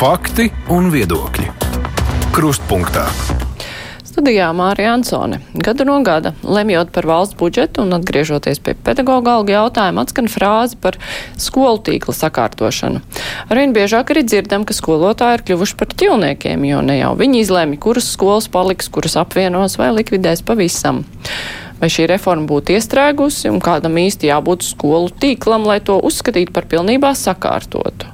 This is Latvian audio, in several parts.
Fakti un viedokļi. Krustpunktā. Studijā Mārija Ansone. Gadu no gada, lemjot par valsts budžetu un atgriežoties pie pedagoģa alga jautājuma, atskan frāze par skolu tīkla sakārtošanu. Arvien biežāk arī dzirdam, ka skolotāji ir kļuvuši par ķilniekiem, jo ne jau viņi izlēma, kuras skolas paliks, kuras apvienos vai likvidēs pavisam vai šī reforma būtu iestrēgusi un kādam īsti jābūt skolu tīklam, lai to uzskatītu par pilnībā sakārtotu.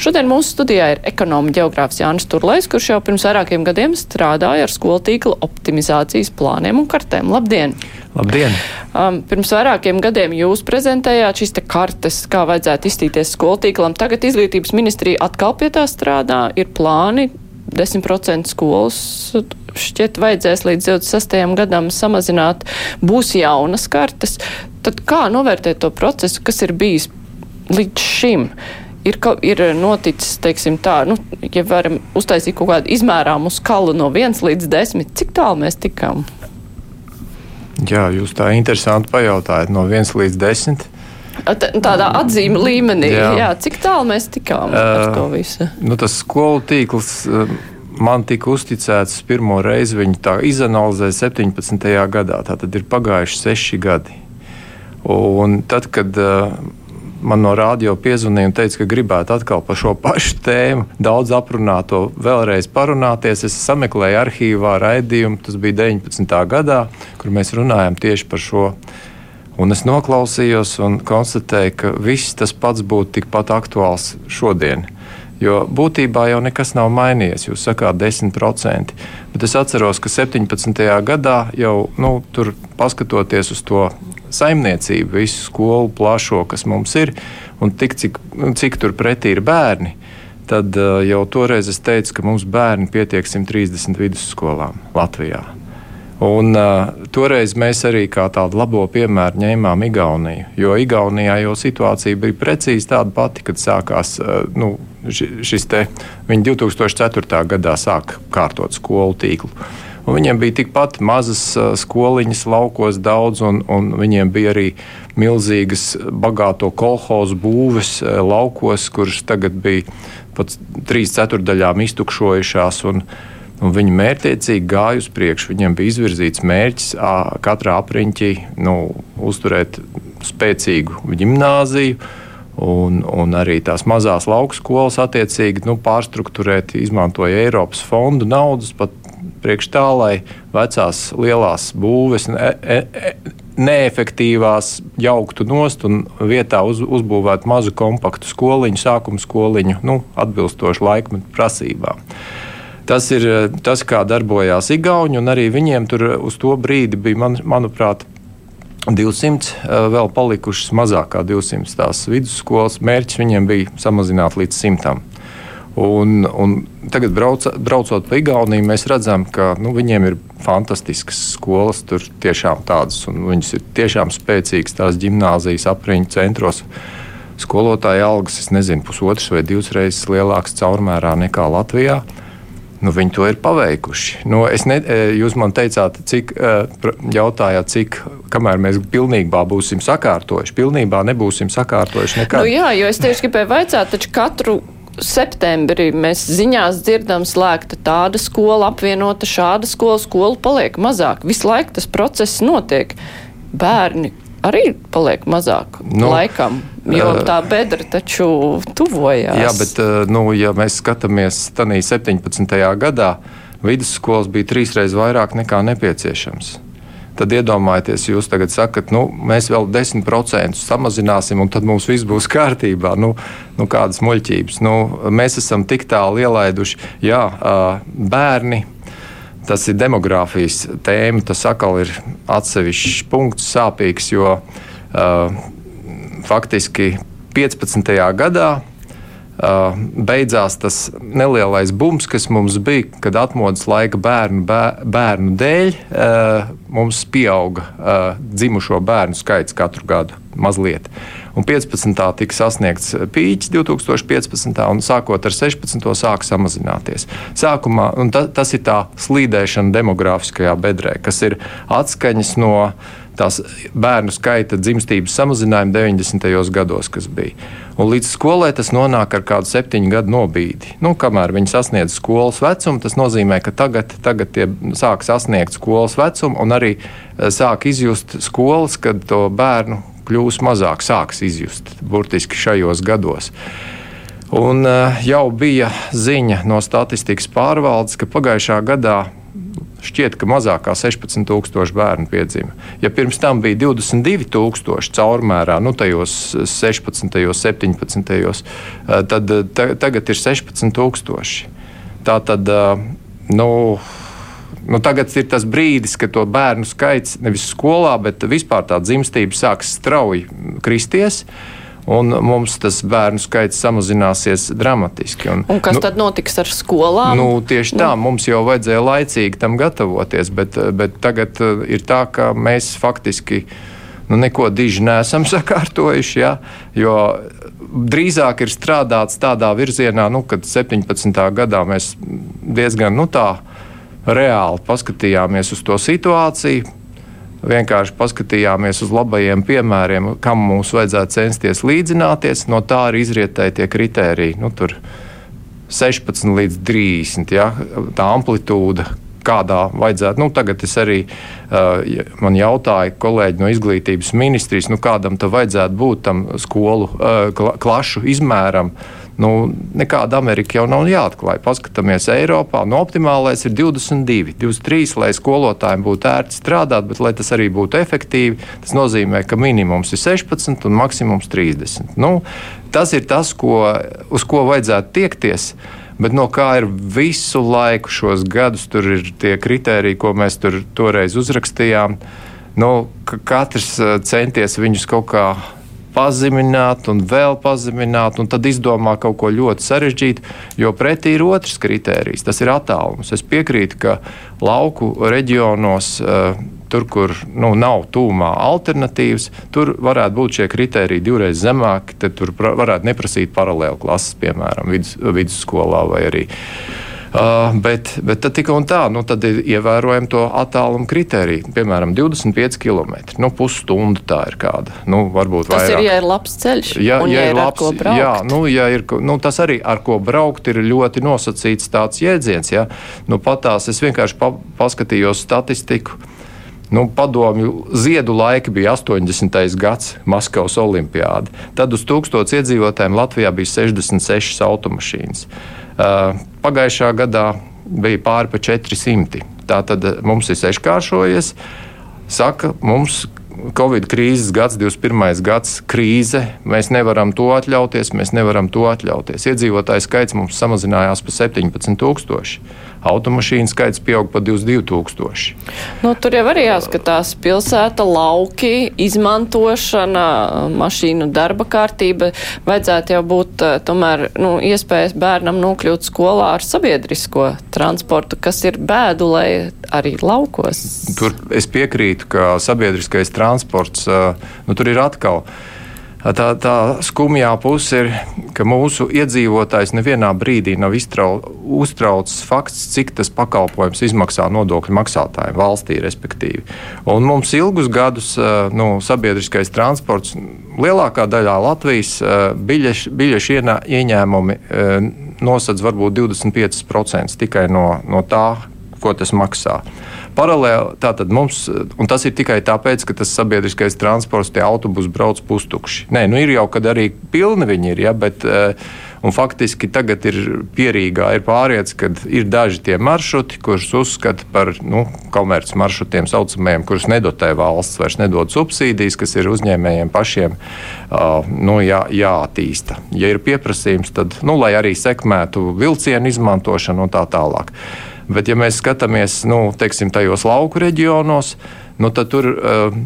Šodien mūsu studijā ir ekonomi geogrāfs Jānis Turlais, kurš jau pirms vairākiem gadiem strādāja ar skolu tīkla optimizācijas plāniem un kartēm. Labdien! Labdien! Um, pirms vairākiem gadiem jūs prezentējāt šīs te kartes, kā vajadzētu iztīties skolu tīklam. Tagad izglītības ministrija atkal pie tā strādā. Ir plāni 10% skolas šķiet vajadzēs līdz 26. gadam samazināt, būs jaunas kartes. Tad kā novērtēt to procesu, kas ir bijis līdz šim? Ir, ir noticis, teiksim tā, nu, ja varam uztaisīt kaut kādu izmērāmu skalu no 1 līdz 10, cik tālu mēs tikām? Jā, jūs tā interesanti pajautājat no 1 līdz 10. Tādā atzīme līmenī, jā. Jā, cik tālu mēs tikām uh, ar to visu? Nu, tas skolu tīkls. Uh, man tika uzticēts pirmo reizi, viņi tā izanalizēja 17. gadā. Tā tad ir pagājuši seši gadi. Un tad, kad uh, man no rādio piezvanīja un teica, ka gribētu atkal par šo pašu tēmu, daudz aprunāto, vēlreiz parunāties, es sameklēju arhīvā raidījumu, tas bija 19. gadā, kur mēs runājam tieši par šo. Un es noklausījos un konstatēju, ka viss tas pats būtu tikpat aktuāls šodien. Jo būtībā jau nekas nav mainījies. Jūs sakāt, 10%. Bet es atceros, ka 17. gadā jau nu, tur paskatoties uz to saimniecību, visu skolu plašo, kas mums ir, un tik, cik, cik tur pretī ir bērni. Tad uh, jau toreiz es teicu, ka mums bērni pietiek 130 vidusskolām Latvijā. Un, uh, toreiz mēs arī kā tādu labo piemēru ņēmām Igauniju. Jo Igaunijā jau situācija bija precīzi tāda pati, kad sākās uh, nu, šis te. Viņi 2004. gadā sāka kārtot skolu tīklu. Un viņiem bija tikpat mazas skoliņas, laukos daudz, un, un viņiem bija arī milzīgas, bagāto kolhozu būves laukos, kuras tagad bija pat trīs ceturdaļām iztukšojušās. Un, Un viņi mērķiecīgi gāja uz priekšu. Viņiem bija izvirzīts mērķis katrā apriņķī nu, uzturēt spēcīgu gimnāziju. Un, un arī tās mazās lauku skolas attiecīgi nu, pārstruktūrēt, izmantoja Eiropas fondu naudas pat priekš tā, lai vecās lielās būves e, e, neefektīvās jauktu nost un vietā uz, uzbūvētu mazu kompaktu skoliņu, sākuma skoliņu, nu, atbilstoši laikmetu prasībām. Tas ir tas, kā darbojās Igauni, un arī viņiem tur uz to brīdi bija, man, manuprāt, 200 eh, vēl palikušas mazāk kā 200 tās vidusskolas. Mērķis viņiem bija samazināt līdz 100. Un, un tagad, brauc, braucot pa Igauniju, mēs redzam, ka nu, viņiem ir fantastiskas skolas, tur tiešām tādas, un viņas ir tiešām spēcīgas, tās gimnāzijas apriņķu centros. Skolotāja algas, es nezinu, pusotras vai divas reizes lielākas caurmērā nekā Latvijā. Uh, Nu, viņi to ir paveikuši. Nu, ne, e, jūs man teicāt, cik, e, jautājāt, cik, kamēr mēs pilnībā būsim sakārtojuši. Pilnībā nebūsim sakārtojuši nekad. Nu, jā, jo es tieši gribēju vaicāt, taču katru septembrī mēs ziņās dzirdam, slēgta tāda skola, apvienota šāda skola, skola paliek mazāk. Visu laiku tas process notiek. Bērni arī paliek mazāk nu, laikam. Jo tā bedra taču tuvojās. Jā, bet nu, ja mēs skatāmies tādā 17. gadā, vidusskolas bija trīsreiz vairāk nekā nepieciešams. Tad iedomājieties, jūs tagad sakat, nu, mēs vēl 10% samazināsim, un tad mums viss būs kārtībā. Nu, nu, kādas muļķības. Nu, mēs esam tik tālu ielaiduši, jā, bērni. Tas ir demogrāfijas tēma. Tas atkal ir atsevišķs punkts, sāpīgs, jo uh, faktiski 15. gadā uh, beidzās tas nelielais bums, kas mums bija, kad atmodas laika bērnu, bērnu dēļ uh, mums pieauga uh, dzimušo bērnu skaits katru gadu. mazliet. Un 15. tika sasniegts pīķis 2015. un sākot ar 16. sāk samazināties. Sākumā ta, tas ir tā slīdēšana demogrāfiskajā bedrē, kas ir atskaņas no tās bērnu skaita dzimstības samazinājumu 90. gados, kas bija. Un līdz skolai tas nonāk ar kādu septiņu gadu nobīdi. Nu, kamēr viņi sasniedz skolas vecumu, tas nozīmē, ka tagad, tagad tie sāk sasniegt skolas vecumu un arī eh, sāk izjust skolas, kad to bērnu kļūs mazāk, sāks izjust burtiski šajos gados. Un uh, jau bija ziņa no statistikas pārvaldes, ka pagājušā gadā šķiet, ka mazāk kā 16,000 bērnu piedzima. Ja pirms tam bija 22,000 caurmērā, nu tajos 16, 17, tad ta, tagad ir 16,000. Tā tad, nu, nu, tagad ir tas brīdis, kad to bērnu skaits nevis skolā, bet vispār tā dzimstība sāks strauji kristies. Uh, un mums tas bērnu skaits samazināsies dramatiski. Un, un kas nu, tad notiks ar skolām? Nu, tieši tā, nu. mums jau vajadzēja laicīgi tam gatavoties, bet, bet tagad uh, ir tā, ka mēs faktiski nu, neko diži neesam sakārtojuši. Ja, jo drīzāk ir strādāts tādā virzienā, nu, kad 17. gadā mēs diezgan nu, tā reāli paskatījāmies uz to situāciju vienkārši paskatījāmies uz labajiem piemēriem, kam mums vajadzētu censties līdzināties. No tā arī izrietēja tie kritēriji. Nu, 16 līdz 30, ja, tā amplitūda, kādā vajadzētu. Nu, tagad es arī uh, man jautāju kolēģi no izglītības ministrijas, nu, kādam tam vajadzētu būt tam skolu uh, klašu izmēram. Uh, Nu, nekāda Amerika jau nav jāatklāj. Paskatāmies Eiropā. Nu, optimālais ir 22, 23, lai skolotājiem būtu ērti strādāt, bet lai tas arī būtu efektīvi, tas nozīmē, ka minimums ir 16 un maksimums 30. Nu, tas ir tas, ko, uz ko vajadzētu tiekties. Bet no kā ir visu laiku šos gadus, tur ir tie kriteriji, ko mēs tur toreiz uzrakstījām. Nu, ka katrs eh, centies viņus kaut kā pazemināt un vēl pazemināt, un tad izdomā kaut ko ļoti sarežģītu, jo pretī ir otrs kritērijs, tas ir attālums. Es piekrītu, ka lauku reģionos. Uh, tur, kur nu, nav tūmā alternatīvas, tur varētu būt šie kriteriji divreiz zemāki. Tad tur varētu neprasīt paralēlu klases, piemēram, vidus, vidusskolā vai arī uh, Uh, bet, bet tad tikai un tā, nu, tad ir ievērojami to attālumu kritēriju. Piemēram, 25 km. Nu, pusstunda tā ir kāda. Nu, varbūt tas vairāk. ir, ja ir labs ceļš. Ja, ja, ja ir labs, jā, nu, ja ir, nu, tas arī ar ko braukt ir ļoti nosacīts tāds jēdziens. Ja? Nu, patās es vienkārši pa, paskatījos statistiku. Nu, padomju ziedu laika bija 80. gads, Maskavas olimpiāda. Tad uz tūkstotis iedzīvotājiem Latvijā bija 66 automašīnas. Pagājušā gadā bija pāri pa 400. Tātad mums ir seškāršojies. Saka, mums Covid krīzes gads, 21. gads, krīze. Mēs nevaram to atļauties, mēs nevaram to atļauties. Iedzīvotāju skaits mums samazinājās par 17,000 automašīnu skaits pieaug par 22,000. Nu, tur jau arī jāskatās pilsēta, lauki, izmantošana, mašīnu darba kārtība. Vajadzētu jau būt eh, tomēr nu, iespējas bērnam nokļūt skolā ar sabiedrisko transportu, kas ir bēdu, lai arī laukos. Tur es piekrītu, ka sabiedriskais transports, eh, nu, tur ir atkal. Tā, tā skumjā puse ir, ka mūsu iedzīvotājs nevienā brīdī nav uztraucis fakts, cik tas pakalpojums izmaksā nodokļu maksātājiem valstī, respektīvi. Un mums ilgus gadus nu, sabiedriskais transports, lielākā daļā Latvijas biļešu, biļešu ieņēmumi nosedz varbūt 25% tikai no, no tā, ko tas maksā. Paralēli tātad mums, un tas ir tikai tāpēc, ka tas sabiedriskais transports, tie autobusi brauc pustukši. Nē, nu ir jau, kad arī pilni viņi ir, ja, bet. Eh, un faktiski tagad ir pierīgā, ir pārējais, ka ir daži tie maršruti, kurus uzskata par nu, komerces maršrutiem, saucamajiem, kurus nedotē valsts, vairs nedod subsīdijas, kas ir uzņēmējiem pašiem uh, nu, jā, jāattīsta. Ja ir pieprasījums, tad, nu, lai arī sekmētu vilcienu izmantošanu un tā tālāk. Bet, ja mēs skatāmies nu, teiksim, tajos lauku reģionos, nu, tad tur. Uh,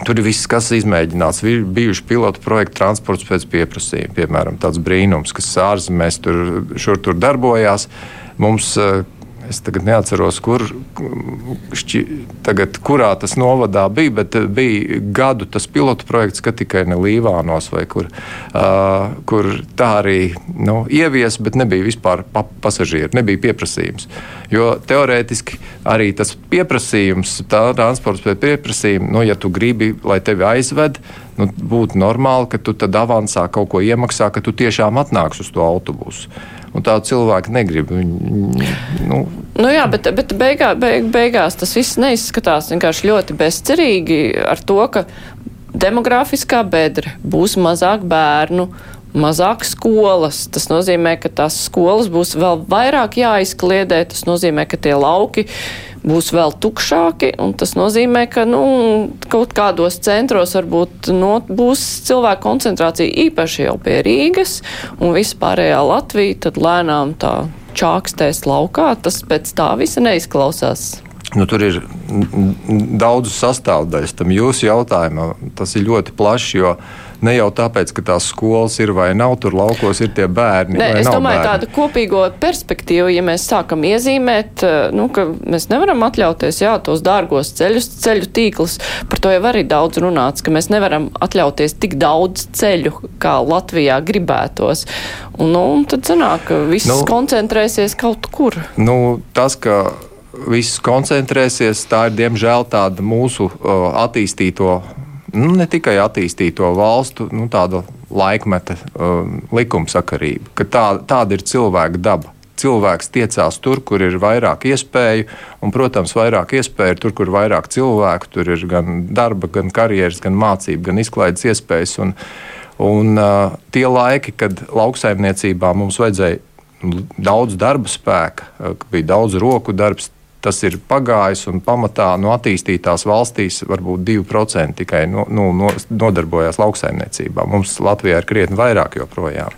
Tur ir viss, kas izmēģināts. Ir bijuši pilotu projekti transports pēc pieprasījuma, piemēram, tāds brīnums, kas ārzemēs tur, šur tur darbojās. Mums uh, es tagad neatceros, kur, šķi, tagad, kurā tas novadā bija, bet bija gadu tas pilotu projekts, ka tikai ne Līvānos vai kur, uh, kur tā arī nu, ievies, bet nebija vispār pa pasažieru, nebija pieprasījums. Jo teorētiski arī tas pieprasījums, tā transports pēc pieprasījuma, nu, ja tu gribi, lai tevi aizved, nu, būtu normāli, ka tu tad avansā kaut ko iemaksā, ka tu tiešām atnāks uz to autobusu. Un tā cilvēki negrib. Nu. Nu jā, bet, bet beigā, beig, beigās tas viss neizskatās vienkārši ļoti bezcerīgi ar to, ka demografiskā bedra būs mazāk bērnu. Mazāk skolas. Tas nozīmē, ka tās skolas būs vēl vairāk jāizkliedē. Tas nozīmē, ka tie lauki uh, būs vēl tukšāki, tas nozīmē, ka nu, kaut kādos centros varbūt no, būs cilvēku koncentrācija īpaši jau pie Rīgas, un vispārējā Latvija tad lēnām tā čākstēs laukā. Tas pēc tā visa neizklausās. Nu, tur ir daudz sastāvdaļas tam jūsu jautājumam. Tas ir ļoti plašs, ne jau tāpēc, ka tās skolas ir vai nav, tur laukos ir tie bērni. Nē, es domāju, bērni. tādu kopīgo perspektīvu, ja mēs sākam iezīmēt, eh, nu, ka mēs nevaram atļauties, jā, tos dārgos ceļus, ceļu tīklus. Par to jau arī daudz runāts, ka mēs nevaram atļauties tik daudz ceļu, kā Latvijā gribētos. Un, nu, tad sanāk, ka viss nu, koncentrēsies kaut kur. Nu, tas, ka viss koncentrēsies. Tā ir diemžēl tāda mūsu uh, attīstīto, nu, ne tikai attīstīto valstu, nu, laikmeta uh, likumsakarība, ka tā, tāda ir cilvēka daba. Cilvēks tiecās tur, kur ir vairāk iespēju, un, protams, vairāk iespēju ir tur, kur ir vairāk cilvēku. Tur ir gan darba, gan karjeras, gan mācību, gan izklaides iespējas. Un, un uh, tie laiki, kad lauksaimniecībā mums vajadzēja daudz darba spēka, bija daudz roku darbs, tas ir pagājis un pamatā no attīstītās valstīs varbūt 2% tikai no, no, no, nodarbojās lauksaimniecībā. Mums Latvijā ir krietni vairāk joprojām.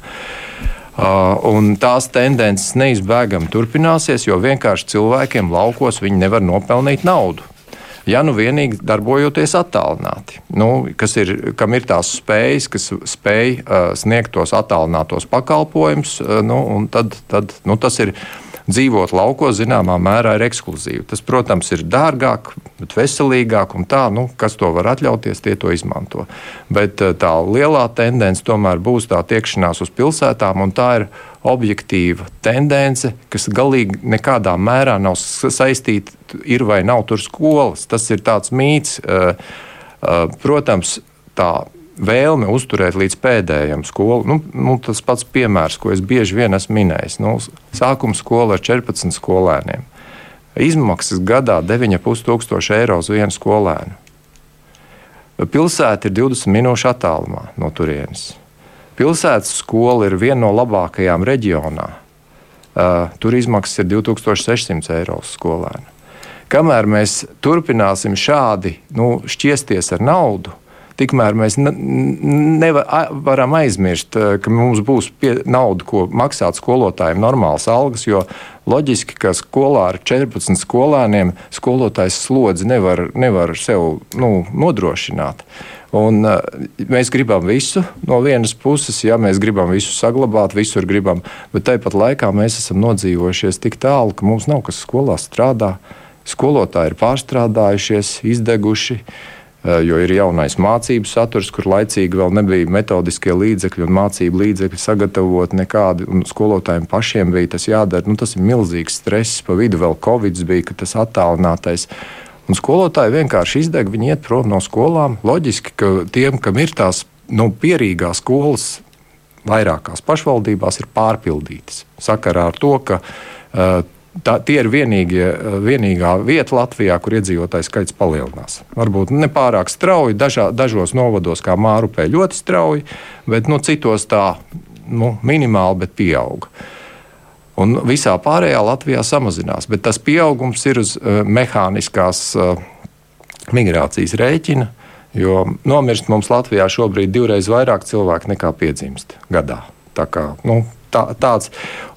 Uh, tās tendences neizbēgami turpināsies, jo vienkārši cilvēkiem laukos viņi nevar nopelnīt naudu. Ja nu vienīgi darbojoties attālināti, nu, kas ir, kam ir tās spējas, kas spēj uh, sniegt tos attālinātos pakalpojumus, uh, nu, tad, tad nu, tas ir dzīvot laukos zināmā mērā ir ekskluzīvi. Tas, protams, ir dārgāk, bet veselīgāk, un tā, nu, kas to var atļauties, tie to izmanto. Bet eh, tā lielā tendence tomēr būs tā tiekšanās uz pilsētām, un tā ir objektīva tendence, kas galīgi nekādā mērā nav saistīta, ir vai nav tur skolas. Tas ir tāds mīts. Eh, eh, protams, tā vēlme uzturēt līdz pēdējiem skolu. Nu, nu, tas pats piemērs, ko es bieži vien esmu minējis. Nu, sākuma skola ar 14 skolēniem. Izmaksas gadā 9,5 tūkstoši eiro uz vienu skolēnu. Pilsēta ir 20 minūšu attālumā no turienes. Pilsētas skola ir viena no labākajām reģionā. Uh, tur izmaksas ir 2600 eiro uz skolēnu. Kamēr mēs turpināsim šādi nu, šķiesties ar naudu, tikmēr mēs nevaram aizmirst, eh, ka mums būs pie, nauda, ko maksāt skolotājiem normālas algas, jo loģiski, ka skolā ar 14 skolēniem skolotājs slodzi nevar, nevar sev nu, nodrošināt. Un, uh, mēs gribam visu no vienas puses, ja mēs gribam visu saglabāt, visur gribam, bet tāpat laikā mēs esam nodzīvojušies tik tālu, ka mums nav kas skolā strādā. Skolotāji ir pārstrādājušies, izdeguši. Uh, Eh, jo ir jaunais mācību saturs, kur laicīgi vēl nebija metodiskie līdzekļi un mācību līdzekļi sagatavot nekādi, skolotājiem pašiem bija tas jādara. Nu, tas ir milzīgs stress, pa vidu vēl Covid bija, tas attālinātais. Un skolotāji vienkārši izdeg, viņi iet prom no skolām. Loģiski, ka tiem, kam ir tās nu, pierīgās skolas, vairākās pašvaldībās ir pārpildītas. Sakarā ar to, ka uh, Tā, tie ir vienīgie, vienīgā vieta Latvijā, kur iedzīvotāju skaits palielinās. Varbūt ne pārāk strauji, dažā, dažos novados, kā Mārupē, ļoti strauji, bet nu, citos tā nu, minimāli, bet pieauga. Un visā pārējā Latvijā samazinās, bet tas pieaugums ir uz uh, mehāniskās uh, migrācijas rēķina, jo nomirst mums Latvijā šobrīd divreiz vairāk cilvēku nekā piedzimst gadā. Tā kā, nu, tā, tāds.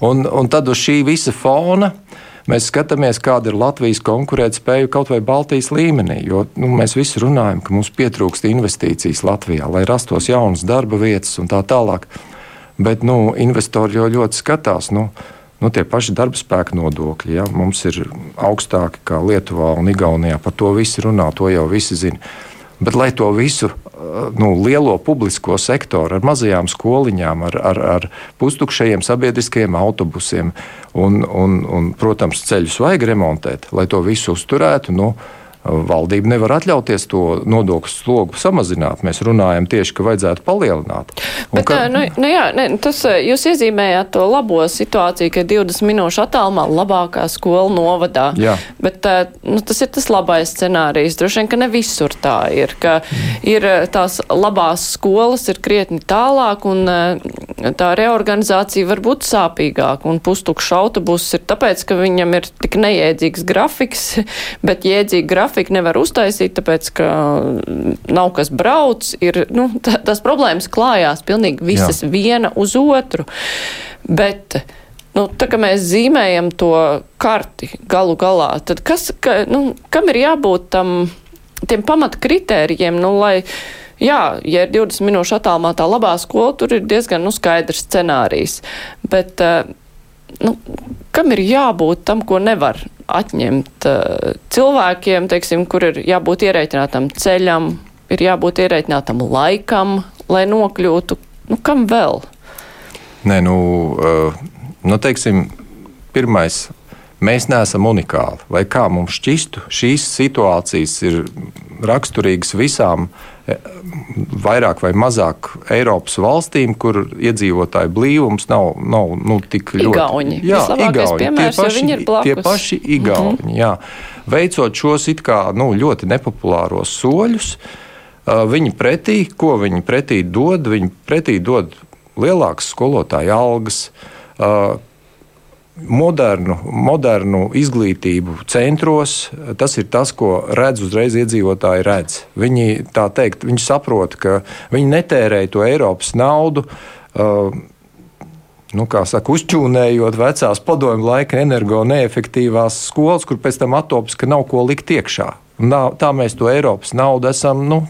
Un, un tad uz šī visa fona mēs skatāmies, kāda ir Latvijas konkurētspēja kaut vai Baltijas līmenī. Jo nu, mēs visi runājam, ka mums pietrūkst investīcijas Latvijā, lai rastos jaunas darba vietas un tā tālāk. Bet nu, investori jau ļoti skatās. Nu, nu, tie paši darba spēka nodokļi. Ja? Mums ir augstāki kā Lietuvā un Igaunijā. Par to visi runā, to jau visi zina. Bet, lai to visu nu, lielo publisko sektoru ar mazajām skoliņām, ar, ar, ar pustukšajiem sabiedriskajiem autobusiem un, un, un, protams, ceļus vajag remontēt, lai to visu uzturētu. Nu, Valdība nevar atļauties to nodokļu slogu samazināt. Mēs runājam tieši, ka vajadzētu palielināt. Un Bet, ka... nu, nu jā, ne, tas jūs iezīmējāt to labo situāciju, ka 20 minūšu attālumā labākā skola novadā. Jā. Bet nu, tas ir tas labais scenārijs. Droši vien, ka ne visur tā ir, ka ir tās labās skolas ir krietni tālāk un tā reorganizācija var būt sāpīgāka un pustukšs autobus ir tāpēc, ka viņam ir tik neiedzīgs grafiks, bet jēdzīgi grafika grafiku nevar uztaisīt, tāpēc, ka nav kas brauc. Ir, nu, tās problēmas klājās pilnīgi visas Jā. viena uz otru. Bet, nu, tā kā mēs zīmējam to karti galu galā, tad kas, ka, nu, kam ir jābūt tam, tiem pamata kritērijiem, nu, lai, jā, ja ir 20 minūšu attālumā tā labā skola, tur ir diezgan, nu, skaidrs scenārijs. Bet, nu, kam ir jābūt tam, ko nevar atņemt uh, cilvēkiem, teiksim, kur ir jābūt ierēķinātam ceļam, ir jābūt ierēķinātam laikam, lai nokļūtu. Nu, kam vēl? Nē, nu, uh, nu teiksim, pirmais. Mēs neesam unikāli. Lai kā mums šķistu, šīs situācijas ir raksturīgas visām uh, vairāk vai mazāk Eiropas valstīm, kur iedzīvotāju blīvums nav, nav nu, tik ļoti. Igauni. Jā, Igauni. Piemērs, tie paši, tie paši Igauni. Mm -hmm. jā. Veicot šos it kā nu, ļoti nepopulāros soļus, viņi pretī, ko viņi pretī dod? Viņi pretī dod lielākas skolotāju algas, modernu, modernu izglītību centros, tas ir tas, ko redz uzreiz iedzīvotāji. Redz. Viņi, teikt, viņi saprot, ka viņi netērē to Eiropas naudu. Uh, nu, saka, uzķūnējot vecās padomju laika energo neefektīvās skolas, kur pēc tam atops, ka nav ko likt iekšā. Un tā mēs to Eiropas naudu esam nu,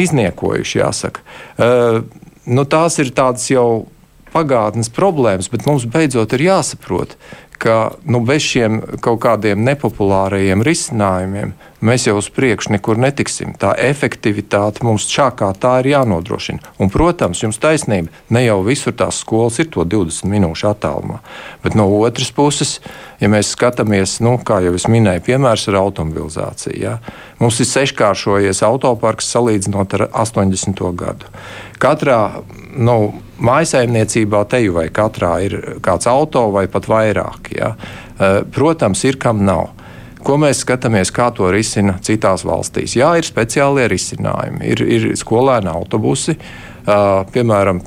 izniekojuši, jāsaka. Uh, nu, tās ir tādas jau pagātnes problēmas, bet mums beidzot ir jāsaprot, ka nu, bez šiem kaut kādiem nepopulārajiem risinājumiem mēs jau uz priekšu nekur netiksim. Tā efektivitāte mums šā kā tā ir jānodrošina. Un, protams, jums taisnība, ne jau visur tās skolas ir to 20 minūšu attālumā. Bet no otras puses, ja mēs skatāmies, nu, kā jau es minēju, piemērs ar automobilizāciju, ja, mums ir seškāršojies autoparks salīdzinot ar 80. gadu. Katrā nu, mājsaimniecībā teju vai katrā ir kāds auto vai pat vairāk. Ja? Eh, protams, ir kam nav. Ko mēs skatāmies, kā to risina citās valstīs? Jā, ir speciālie risinājumi, ir, ir skolēna autobusi. Uh, piemēram,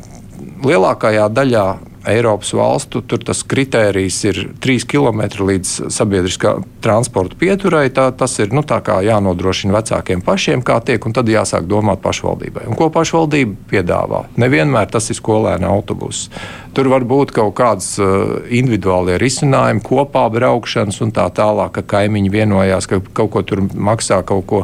lielākajā daļā Eiropas valstu tur tas kritērijs ir 3 km līdz sabiedriskā transporta pieturai. Tā, tas ir nu, jānodrošina vecākiem pašiem, kā tiek, un tad jāsāk domāt pašvaldībai. Un ko pašvaldība piedāvā? Nevienmēr tas ir skolēna autobuss. Tur var būt kaut kādas uh, individuālie risinājumi, kopā braukšanas un tā tālāk, ka kaimiņi vienojās, ka kaut ko tur maksā kaut ko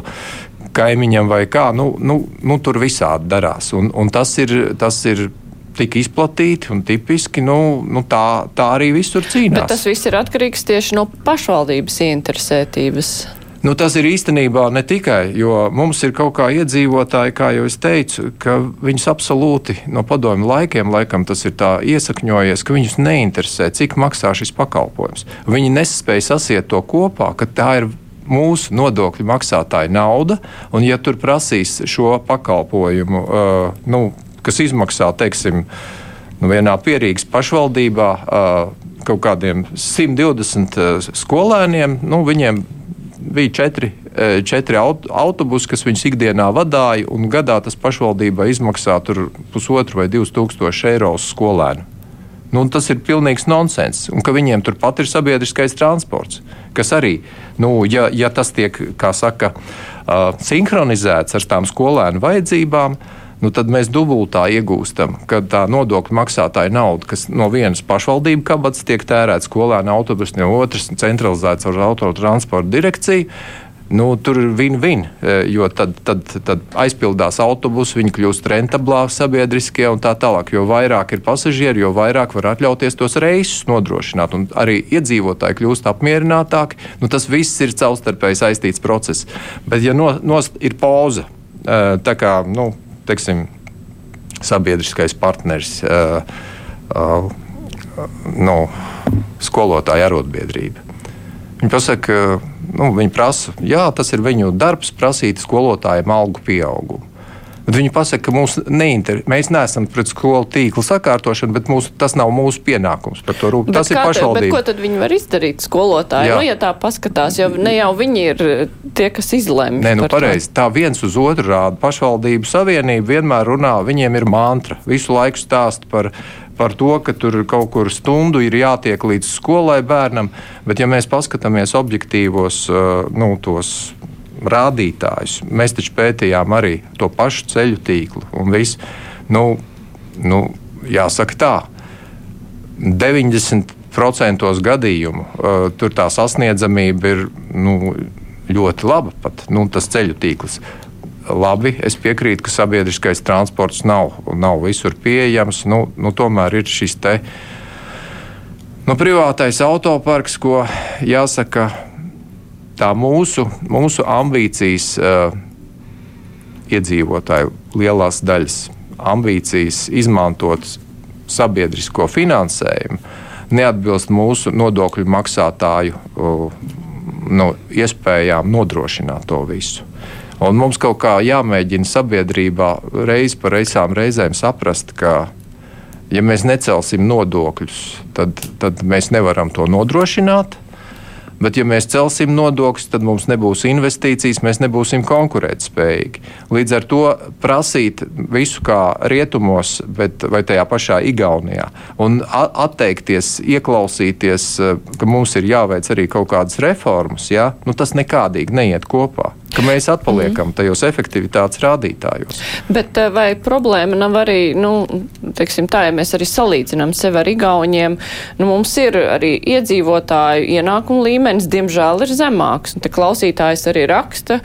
kaimiņam vai kā. Nu, nu, nu, tur visādi darās. Un, un tas, ir, tas ir tik izplatīti un tipiski, nu, nu tā, tā arī visur cīnās. Bet tas viss ir atkarīgs tieši no pašvaldības ieinteresētības. Nu, tas ir īstenībā ne tikai, jo mums ir kaut kā iedzīvotāji, kā jau es teicu, ka viņus absolūti no padomju laikiem, laikam tas ir tā iesakņojies, ka viņus neinteresē, cik maksā šis pakalpojums. Viņi nespēja sasiet to kopā, ka tā ir mūsu nodokļu maksātāja nauda, un ja tur prasīs šo pakalpojumu, uh, nu, kas izmaksā, teiksim, nu, vienā pierīgas pašvaldībā kaut kādiem 120 skolēniem, nu, viņiem bija četri, četri autobusi, kas viņus ikdienā vadīja, un gadā tas pašvaldībai izmaksā pusotru vai divus tūkstošus eiro uz skolēnu. Nu, tas ir pilnīgs nonsens. Un ka viņiem turpat ir sabiedriskais transports, kas arī, nu, ja, ja tas tiek, kā saka, uh, sinhronizēts ar tām skolēnu vajadzībām, uh, nu tad mēs dubultā iegūstam, kad tā nodokļu maksātāja nauda, kas no vienas pašvaldību kabatas tiek tērēta skolēna autobusu, no otras centralizēts ar autotransporta direkciju. nu, tur ir win-win. Jo tad, tad, tad aizpildās autobusi, viņi kļūst rentablāki sabiedriskie un tā tālāk. Jo vairāk ir pasažieri, jo vairāk var atļauties tos reisus nodrošināt. Un arī iedzīvotāji kļūst apmierinātāki. Nu, tas viss ir savstarpēji saistīts process. Bet, ja no, no, ir pauze, tā kā nu, teiksim, sabiedriskais partneris. Uh, uh, nu, skolotāja arotbiedrība. Viņi pasaka, nu, viņi prasa, jā, tas ir viņu darbs, prasīt skolotājiem algu pieaugumu. Bet viņi pasaka, ka mums neinter... mēs neesam pret skolu tīklu sakārtošanu, bet mūsu, tas nav mūsu pienākums par to rūpēties. Tas ir pašvaldība. Ko tad viņi var izdarīt skolotāji? Jā. Nu, ja tā paskatās, jo ne jau viņi ir tie, kas izlemj. Nē, nu pareizi. Tā viens uz otru rāda. Pašvaldību savienība vienmēr runā, viņiem ir mantra. Visu laiku stāst par par to, ka tur kaut kur stundu ir jātiek līdz skolai bērnam, bet ja mēs paskatāmies objektīvos nu, tos rādītājus, mēs taču pētījām arī to pašu ceļu tīklu un visu. Nu, nu, jāsaka tā, 90% gadījumu uh, tur tā sasniedzamība ir nu, ļoti laba. Pat, nu, tas ceļu tīkls labi, es piekrītu, ka sabiedriskais transports nav, nav visur pieejams. Nu, nu, tomēr ir šis te nu, privātais autoparks, ko jāsaka, tā mūsu, mūsu ambīcijas uh, iedzīvotāju lielās daļas ambīcijas izmantot sabiedrisko finansējumu neatbilst mūsu nodokļu maksātāju uh, nu, iespējām nodrošināt to visu. Un mums kaut kā jāmēģina sabiedrībā reiz pa reizām reizēm saprast, ka, ja mēs necelsim nodokļus, tad, tad mēs nevaram to nodrošināt. Bet, ja mēs celsim nodokļus, tad mums nebūs investīcijas, mēs nebūsim konkurētspējīgi. Līdz ar to prasīt visu kā rietumos, bet vai tajā pašā Igaunijā, un atteikties, ieklausīties, ka mums ir jāveic arī kaut kādas reformas, ja? nu, tas nekādīgi neiet kopā ka mēs atpaliekam mm. tajos efektivitātes rādītājos. Bet eh, vai problēma nav arī, nu, teiksim tā, ja mēs arī salīdzinām sevi ar Igauniem, nu, mums ir arī iedzīvotāju ienākumu līmenis, diemžēl, ir zemāks. Un te klausītājs arī raksta,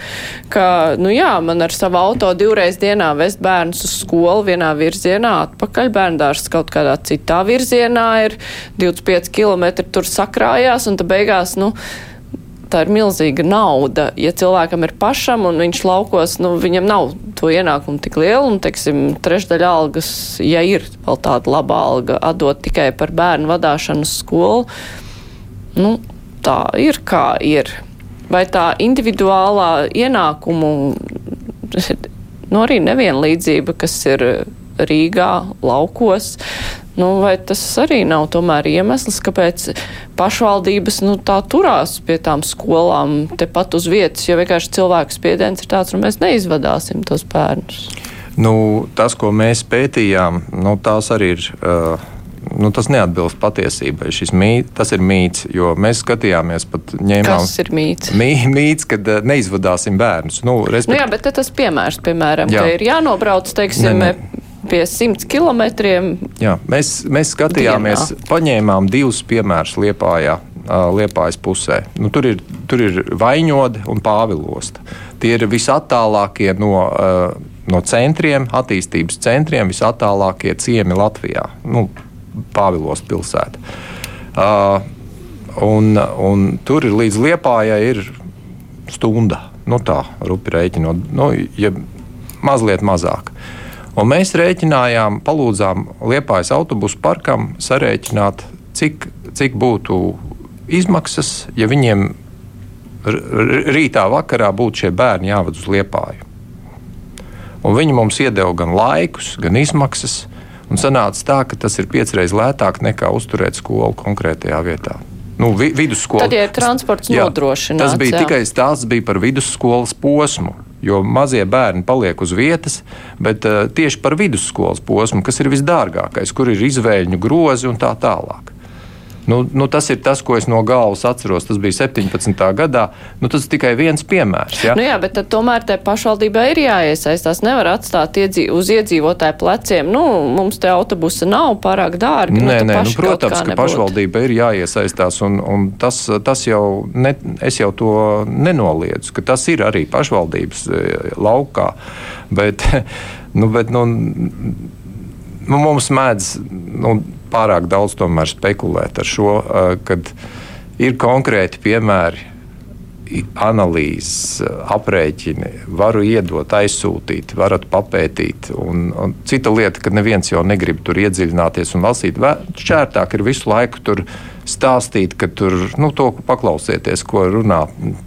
ka, nu jā, man ar savu auto divreiz dienā vest bērnus uz skolu vienā virzienā, atpakaļ bērndārs kaut kādā citā virzienā ir 25 km tur sakrājās, un tad beigās, nu, tā ir milzīga nauda. Ja cilvēkam ir pašam un viņš laukos, nu, viņam nav to ienākumu tik lielu, un, teiksim, trešdaļa algas, ja ir vēl tāda laba alga, atdot tikai par bērnu vadāšanu skolu, nu, tā ir kā ir. Vai tā individuālā ienākumu, nu, arī nevienlīdzība, kas ir Rīgā, laukos, Nu, vai tas arī nav tomēr iemesls, kāpēc pašvaldības nu, tā turās pie tām skolām tepat uz vietas, jo vienkārši cilvēku spiediens ir tāds, ka nu, mēs neizvadāsim tos bērnus? Nu, tas, ko mēs pētījām, nu, tās arī ir. Uh, nu, tas neatbilst patiesībai. Mīt, tas ir mīts, jo mēs skatījāmies, pat ņēmām. Tas ir mīts. Mī, mīts, kad uh, neizvadāsim bērnus. Nu, respekt... nu, jā, bet tas piemērs, piemēram, jā. ka ir jānobrauc, teiksim, ne, ne pie 100 km. Jā, mēs, mēs skatījāmies, dienā. paņēmām divus piemērus Liepājā. Liepājas pusē. Nu, tur, ir, tur ir vaņodi un pāvilosta. Tie ir visattālākie no, no centriem, attīstības centriem, visattālākie ciemi Latvijā. Nu, Pāvilosta pilsēta. Uh, un, un tur ir līdz Liepājai ir stunda. Nu, tā rupi rēķinot, nu, ja mazliet mazāk. Uh, Un mēs rēķinājām, palūdzām Liepājas autobusu parkam sarēķināt, cik, cik būtu izmaksas, ja viņiem rītā vakarā būtu šie bērni jāved uz Liepāju. Un viņi mums iedeva gan laikus, gan izmaksas. Un sanāca tā, ka tas ir piecreiz lētāk nekā uzturēt skolu konkrētajā vietā. Nu, vi, vidusskola. Tad, ja ir transports jā, nodrošināts. Tas bija jā. tikai stāsts bija par vidusskolas posmu jo mazie bērni paliek uz vietas, bet uh, tieši par vidusskolas posmu, kas ir visdārgākais, kur ir izvēļņu grozi un tā tālāk. Nu, nu, tas ir tas, ko es no galvas atceros. Tas bija 17. gadā. Nu, tas ir tikai viens piemērs. Ja? Nu jā, bet tomēr te pašvaldībai ir jāiesaistās. Nevar atstāt iedzīv uz iedzīvotāju pleciem. Nu, mums te autobusa nav pārāk dārgi. Nē, nu, nē, nu, protams, ka pašvaldība ir jāiesaistās. Un, un tas, tas jau, ne, es jau to nenoliedzu, ka tas ir arī pašvaldības e, laukā. Bet, nu, bet, nu, nu, mums mēdz nu, pārāk daudz spekulēt ar šo, kad ir konkrēti piemēri. Analīzes, aprēķini, varu iedot, aizsūtīt, varat papētīt. Un, un cita lieta, ka neviens jau negrib tur iedziļināties un lasīt. Šķērtāk ir visu laiku tur stāstīt, ka tur nu, to paklausieties, ko runā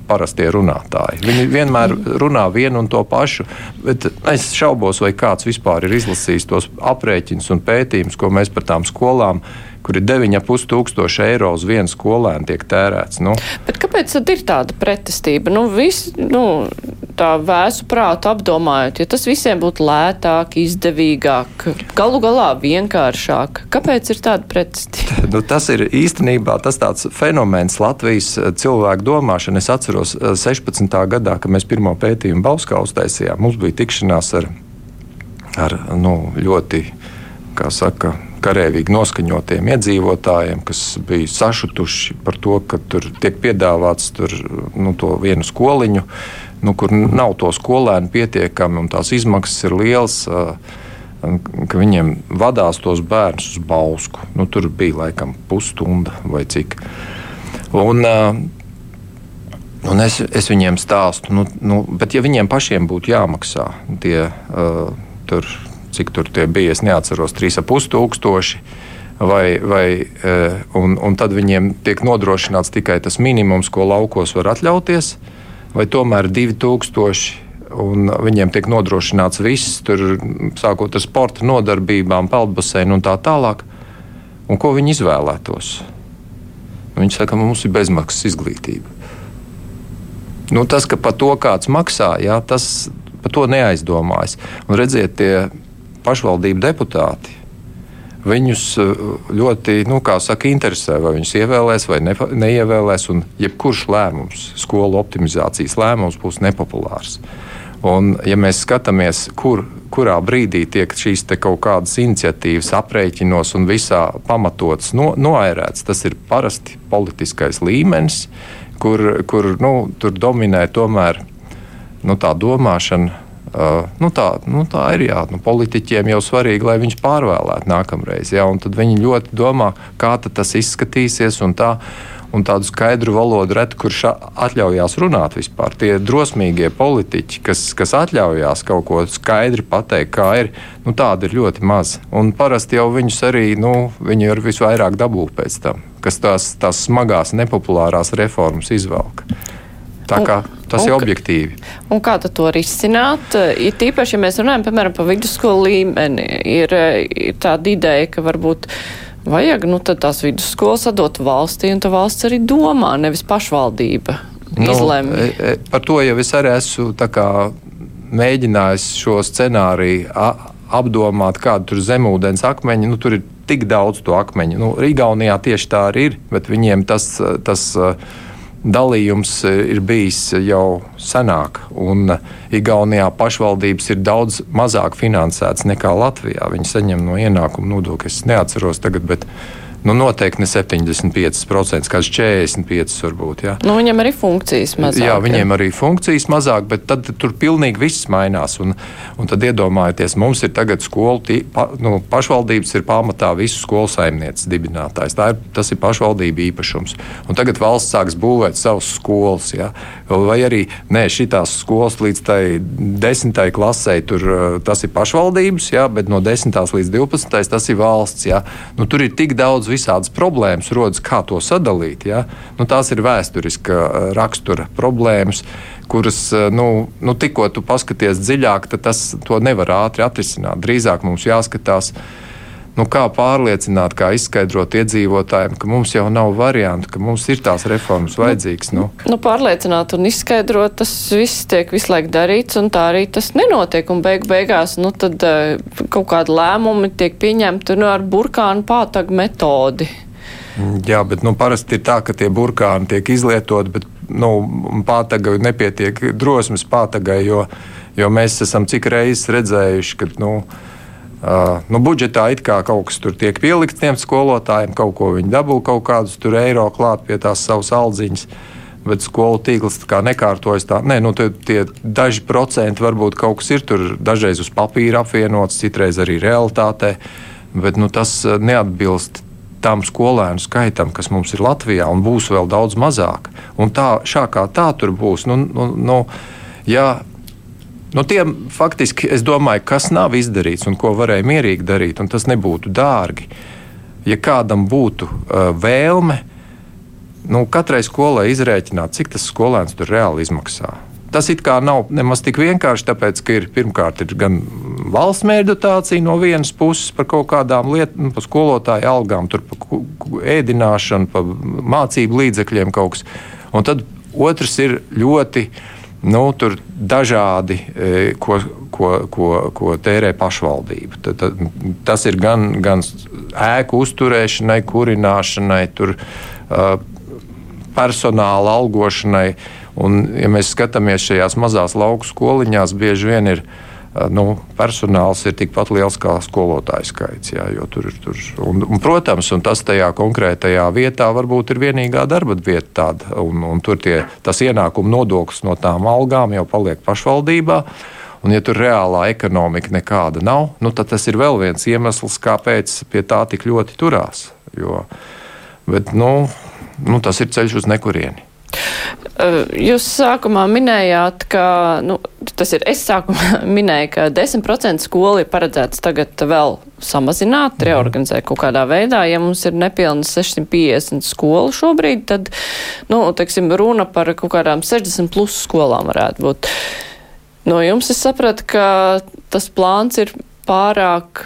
parastie runātāji. Viņi vienmēr runā vienu un to pašu, bet es šaubos, vai kāds vispār ir izlasījis tos aprēķinus un pētījumus, ko mēs par tām skolām kur ir 9,5 tūkstoši eiro uz vienu skolēnu tiek tērēts. Nu. Bet kāpēc tad ir tāda pretestība? Nu, vis, nu, tā vēsu prātu apdomājot, ja tas visiem būtu lētāk, izdevīgāk, galu galā vienkāršāk, kāpēc ir tāda pretestība? Nu, tas ir īstenībā tas tāds fenomens Latvijas eh, cilvēku domāšana. Es atceros 16. Eh, gadā, kad mēs pirmo pētījumu Bauskā uztaisījām, mums bija tikšanās ar, ar nu, ļoti, kā saka, karēvīgi noskaņotiem iedzīvotājiem, kas bija sašutuši par to, ka tur tiek piedāvāts tur, nu, to vienu skoliņu, nu, kur nav to skolēnu pietiekami un tās izmaksas ir lielas. Ka viņiem vadās tos bērnus uz Bausku. Nu, tur bija laikam pusstunda vai cik. Un, un es, es viņiem stāstu, nu, nu, bet ja viņiem pašiem būtu jāmaksā tie tur cik tur bija, es neatceros, 3,5 tūkstoši. Vai, vai, un, un tad viņiem tiek nodrošināts tikai tas minimums, ko laukos var atļauties, vai tomēr 2000 un viņiem tiek nodrošināts viss, tur, sākot ar sporta nodarbībām, peldbaseinu un tā tālāk. Un ko viņi izvēlētos? Viņi saka, mums ir bezmaksas izglītība. Nu, tas, ka par to kāds maksā, jā, tas par to neaizdomājas. Un redziet, tie pašvaldību deputāti. Viņus eh, ļoti, nu, saka, interesē, vai viņus ievēlēs vai ne, neievēlēs. Un jebkurš lēmums, skolu optimizācijas lēmums, būs nepopulārs. Un, ja mēs skatāmies, kur, kurā brīdī tiek šīs kaut kādas iniciatīvas aprēķinos un visā pamatots no, noērēts, tas ir parasti politiskais līmenis, kur, kur nu, tur dominē tomēr nu, tā domāšana Uh, nu tā, nu tā ir. Jā. Nu, politiķiem jau svarīgi, lai viņš pārvēlētu nākamreiz. Jā, tad viņi ļoti domā, kā tas izskatīsies. Un tā, un tādu skaidru valodu ret, kurš atļaujās runāt vispār. Tie drosmīgie politiķi, kas, kas atļaujās kaut ko skaidri pateikt, kā ir, nu, tādi ir ļoti maz. Un parasti jau viņus arī, nu, viņi ir visvairāk dabū pēc tam, kas tās, tās smagās, nepopulārās reformas izvelk. Tā kā tas un, ir objektīvi. Un kā to risināt? Ir tīpaši, ja mēs runājam, piemēram, par vidusskolu līmeni, ir, ir tāda ideja, ka varbūt vajag, nu, tad tās vidusskolas atdot valstī, un tā valsts arī domā, nevis pašvaldība nu, izlemj. E, e, par to jau es arī esmu kā, mēģinājis šo scenāriju apdomāt, kāda tur zemūdens akmeņi, nu, tur ir tik daudz to akmeņu. Nu, Igaunijā tieši tā arī ir, bet viņiem tas, tas uh, dalījums e, ir bijis jau senāk, un Igaunijā pašvaldības ir daudz mazāk finansētas nekā Latvijā. Viņi saņem no ienākuma nodokļa. Es neatceros tagad, bet Nu, noteikti ne 75%, kāds 45% varbūt. Jā. Nu, viņam arī funkcijas mazāk. Jā, viņiem jā. arī funkcijas mazāk, bet tad tur pilnīgi viss mainās. Un, un tad iedomājieties, mums ir tagad skolu, tī, pa, nu, pašvaldības ir pamatā visu skolu saimnieces dibinātājs. Tā ir, tas ir pašvaldība īpašums. Un tagad valsts sāks būvēt savus skolas. Jā. Vai arī nē, šīs skolas līdz tai desmitai klasē, tur tas ir pašvaldības, jā, bet no 10. līdz 12. tas ir valsts. Jā. Nu, tur ir tik daudz visādas problēmas rodas, kā to sadalīt. Ja? Nu, tās ir vēsturiska eh, rakstura problēmas, kuras eh, nu, nu, tikko tu paskaties dziļāk, tad tas nevar ātri atrisināt. Drīzāk mums jāskatās. Nu, kā pārliecināt, kā izskaidrot iedzīvotājiem, ka mums jau nav variantu, ka mums ir tās reformas vajadzīgas? Nu, nu, pārliecināt un izskaidrot, tas viss tiek visu laiku darīts, un tā arī tas nenotiek. Un beig beigās nu, tad, uh, kaut kādi lēmumi tiek pieņemti nu, ar burkānu pātagu metodi. Jā, bet nu, parasti ir tā, ka tie burkāni tiek izlietoti, bet nu, pātagai nepietiek drosmes pātagai, jo, jo mēs esam cik reizes redzējuši, ka. Nu, Uh, nu, budžetā it kā kaut kas tur tiek pielikts tiem skolotājiem, kaut ko viņi dabū, kaut kādus tur eiro klāt pie tās savas aldziņas. Bet skolu tīkls nekārtojas. Tā. Nē, nu, tie, tie daži procenti varbūt kaut kas ir tur, dažreiz uz papīra apvienots, citreiz arī realitātē. Bet nu, tas neatbilst tam skolēnu skaitam, kas mums ir Latvijā, un būs vēl daudz mazāk. Un tā, šā kā tā tur būs. Nu, nu, nu, ja, nu, tiem faktiski es domāju, kas nav izdarīts un ko varēja mierīgi darīt, un tas nebūtu dārgi. Ja kādam būtu uh, vēlme, nu, katrai skolai izrēķināt, cik tas skolēns tur reāli izmaksā. Tas it kā nav nemaz tik vienkārši, tāpēc, ka ir pirmkārt ir gan valsts mērķdotācija no vienas puses par kaut kādām lietām, nu, par skolotāju algām, tur par ēdināšanu, par mācību līdzekļiem kaut kas. Un tad otrs ir ļoti nu, dažādi, e, ko, ko, ko, ko tērē pašvaldība. Tad, tad, tas ir gan, gan ēku uzturēšanai, kurināšanai, tur, uh, personāla algošanai. Un, ja mēs skatāmies šajās mazās lauku skoliņās, bieži vien ir nu, personāls ir tikpat liels kā skolotāju skaits. Jā, tur, tur, un, un, protams, un tas tajā konkrētajā vietā varbūt ir vienīgā darba vieta tāda. Un, un tur tie, tas ienākuma nodoklis no tām algām jau paliek pašvaldībā. Un, ja tur reālā ekonomika nekāda nav, nu, tad tas ir vēl viens iemesls, kāpēc pie tā tik ļoti turās. Jo, bet, nu, nu, tas ir ceļš uz nekurieni. Jūs sākumā minējāt, ka, nu, tas ir, es sākumā minēju, ka 10% skolu ir paredzēts tagad vēl samazināt, mhm. reorganizēt kaut kādā veidā. Ja mums ir nepilnas 650 skolu šobrīd, tad, nu, teiksim, runa par kaut kādām 60 plus skolām varētu būt. No jums es sapratu, ka tas plāns ir pārāk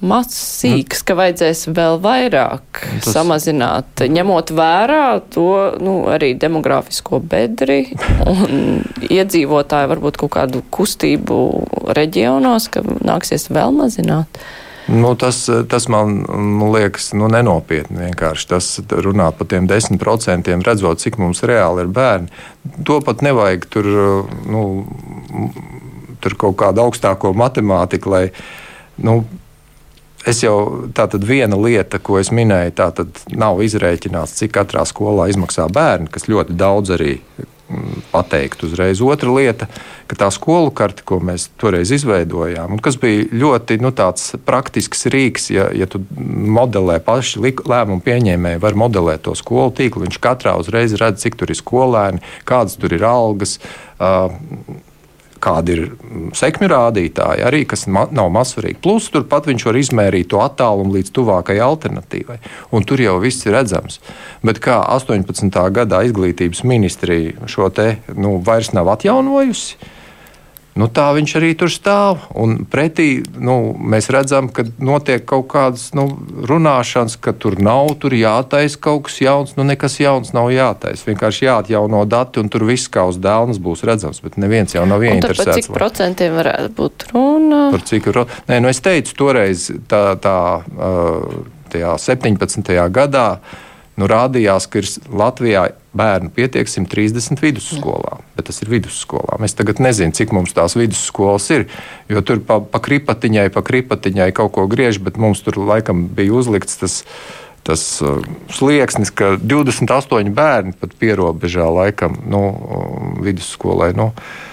mazs sīks, ka vajadzēs vēl vairāk Tas... samazināt, ņemot vērā to nu, arī demografisko bedri un iedzīvotāju varbūt kaut kādu kustību reģionos, ka nāksies vēl mazināt. Nu, tas, tas man liekas nu, nenopietni. Vienkārši tas runāt par tiem desmit procentiem, redzot, cik mums reāli ir bērni. To pat nevajag tur, nu, tur kaut kādu augstāko matemātiku, lai nu, Es jau tātad viena lieta, ko es minēju, tā tad nav izrēķināts, cik katrā skolā izmaksā bērni, kas ļoti daudz arī mm, pateikt uzreiz. Otra lieta, ka tā skolu karte, ko mēs toreiz izveidojām, un kas bija ļoti nu, praktisks rīks, ja, ja tu modelē paši lēmumu pieņēmēji, var modelēt to skolu tīklu. Viņš katrā uzreiz redz, cik tur ir skolēni, kādas tur ir algas. Uh, kādi ir mm, sekmju rādītāji, arī kas ma nav mazsvarīgi. Plus turpat viņš var izmērīt to attālumu līdz tuvākajai alternatīvai. Un tur jau viss ir redzams. Bet kā 18. gadā izglītības ministrija šo te nu, vairs nav atjaunojusi, nu, tā viņš arī tur stāv. Un pretī nu, mēs redzam, ka notiek kaut kādas nu, runāšanas, ka tur nav, tur jātaisa kaut kas jauns. Nu, nekas jauns nav jātaisa. Vienkārši jāatjauno dati, un tur viss kā uz dēlnes būs redzams. Bet neviens jau nav ieinteresēts. Par cik lai... procentiem varētu būt runa? Par cik ro... Nē, nu es teicu toreiz, tā, tā, tajā 17. gadā nu, rādījās, ka ir Latvijā bērnu pietiek 130 vidusskolām, bet tas ir vidusskolām. Es tagad nezinu, cik mums tās vidusskolas ir, jo tur pa, pa kripatiņai, pa kripatiņai kaut ko griež, bet mums tur laikam bija uzlikts tas. Tas uh, slieksnis, ka 28 bērni pat pierobežā laikam nu, vidusskolai. Nu, uh,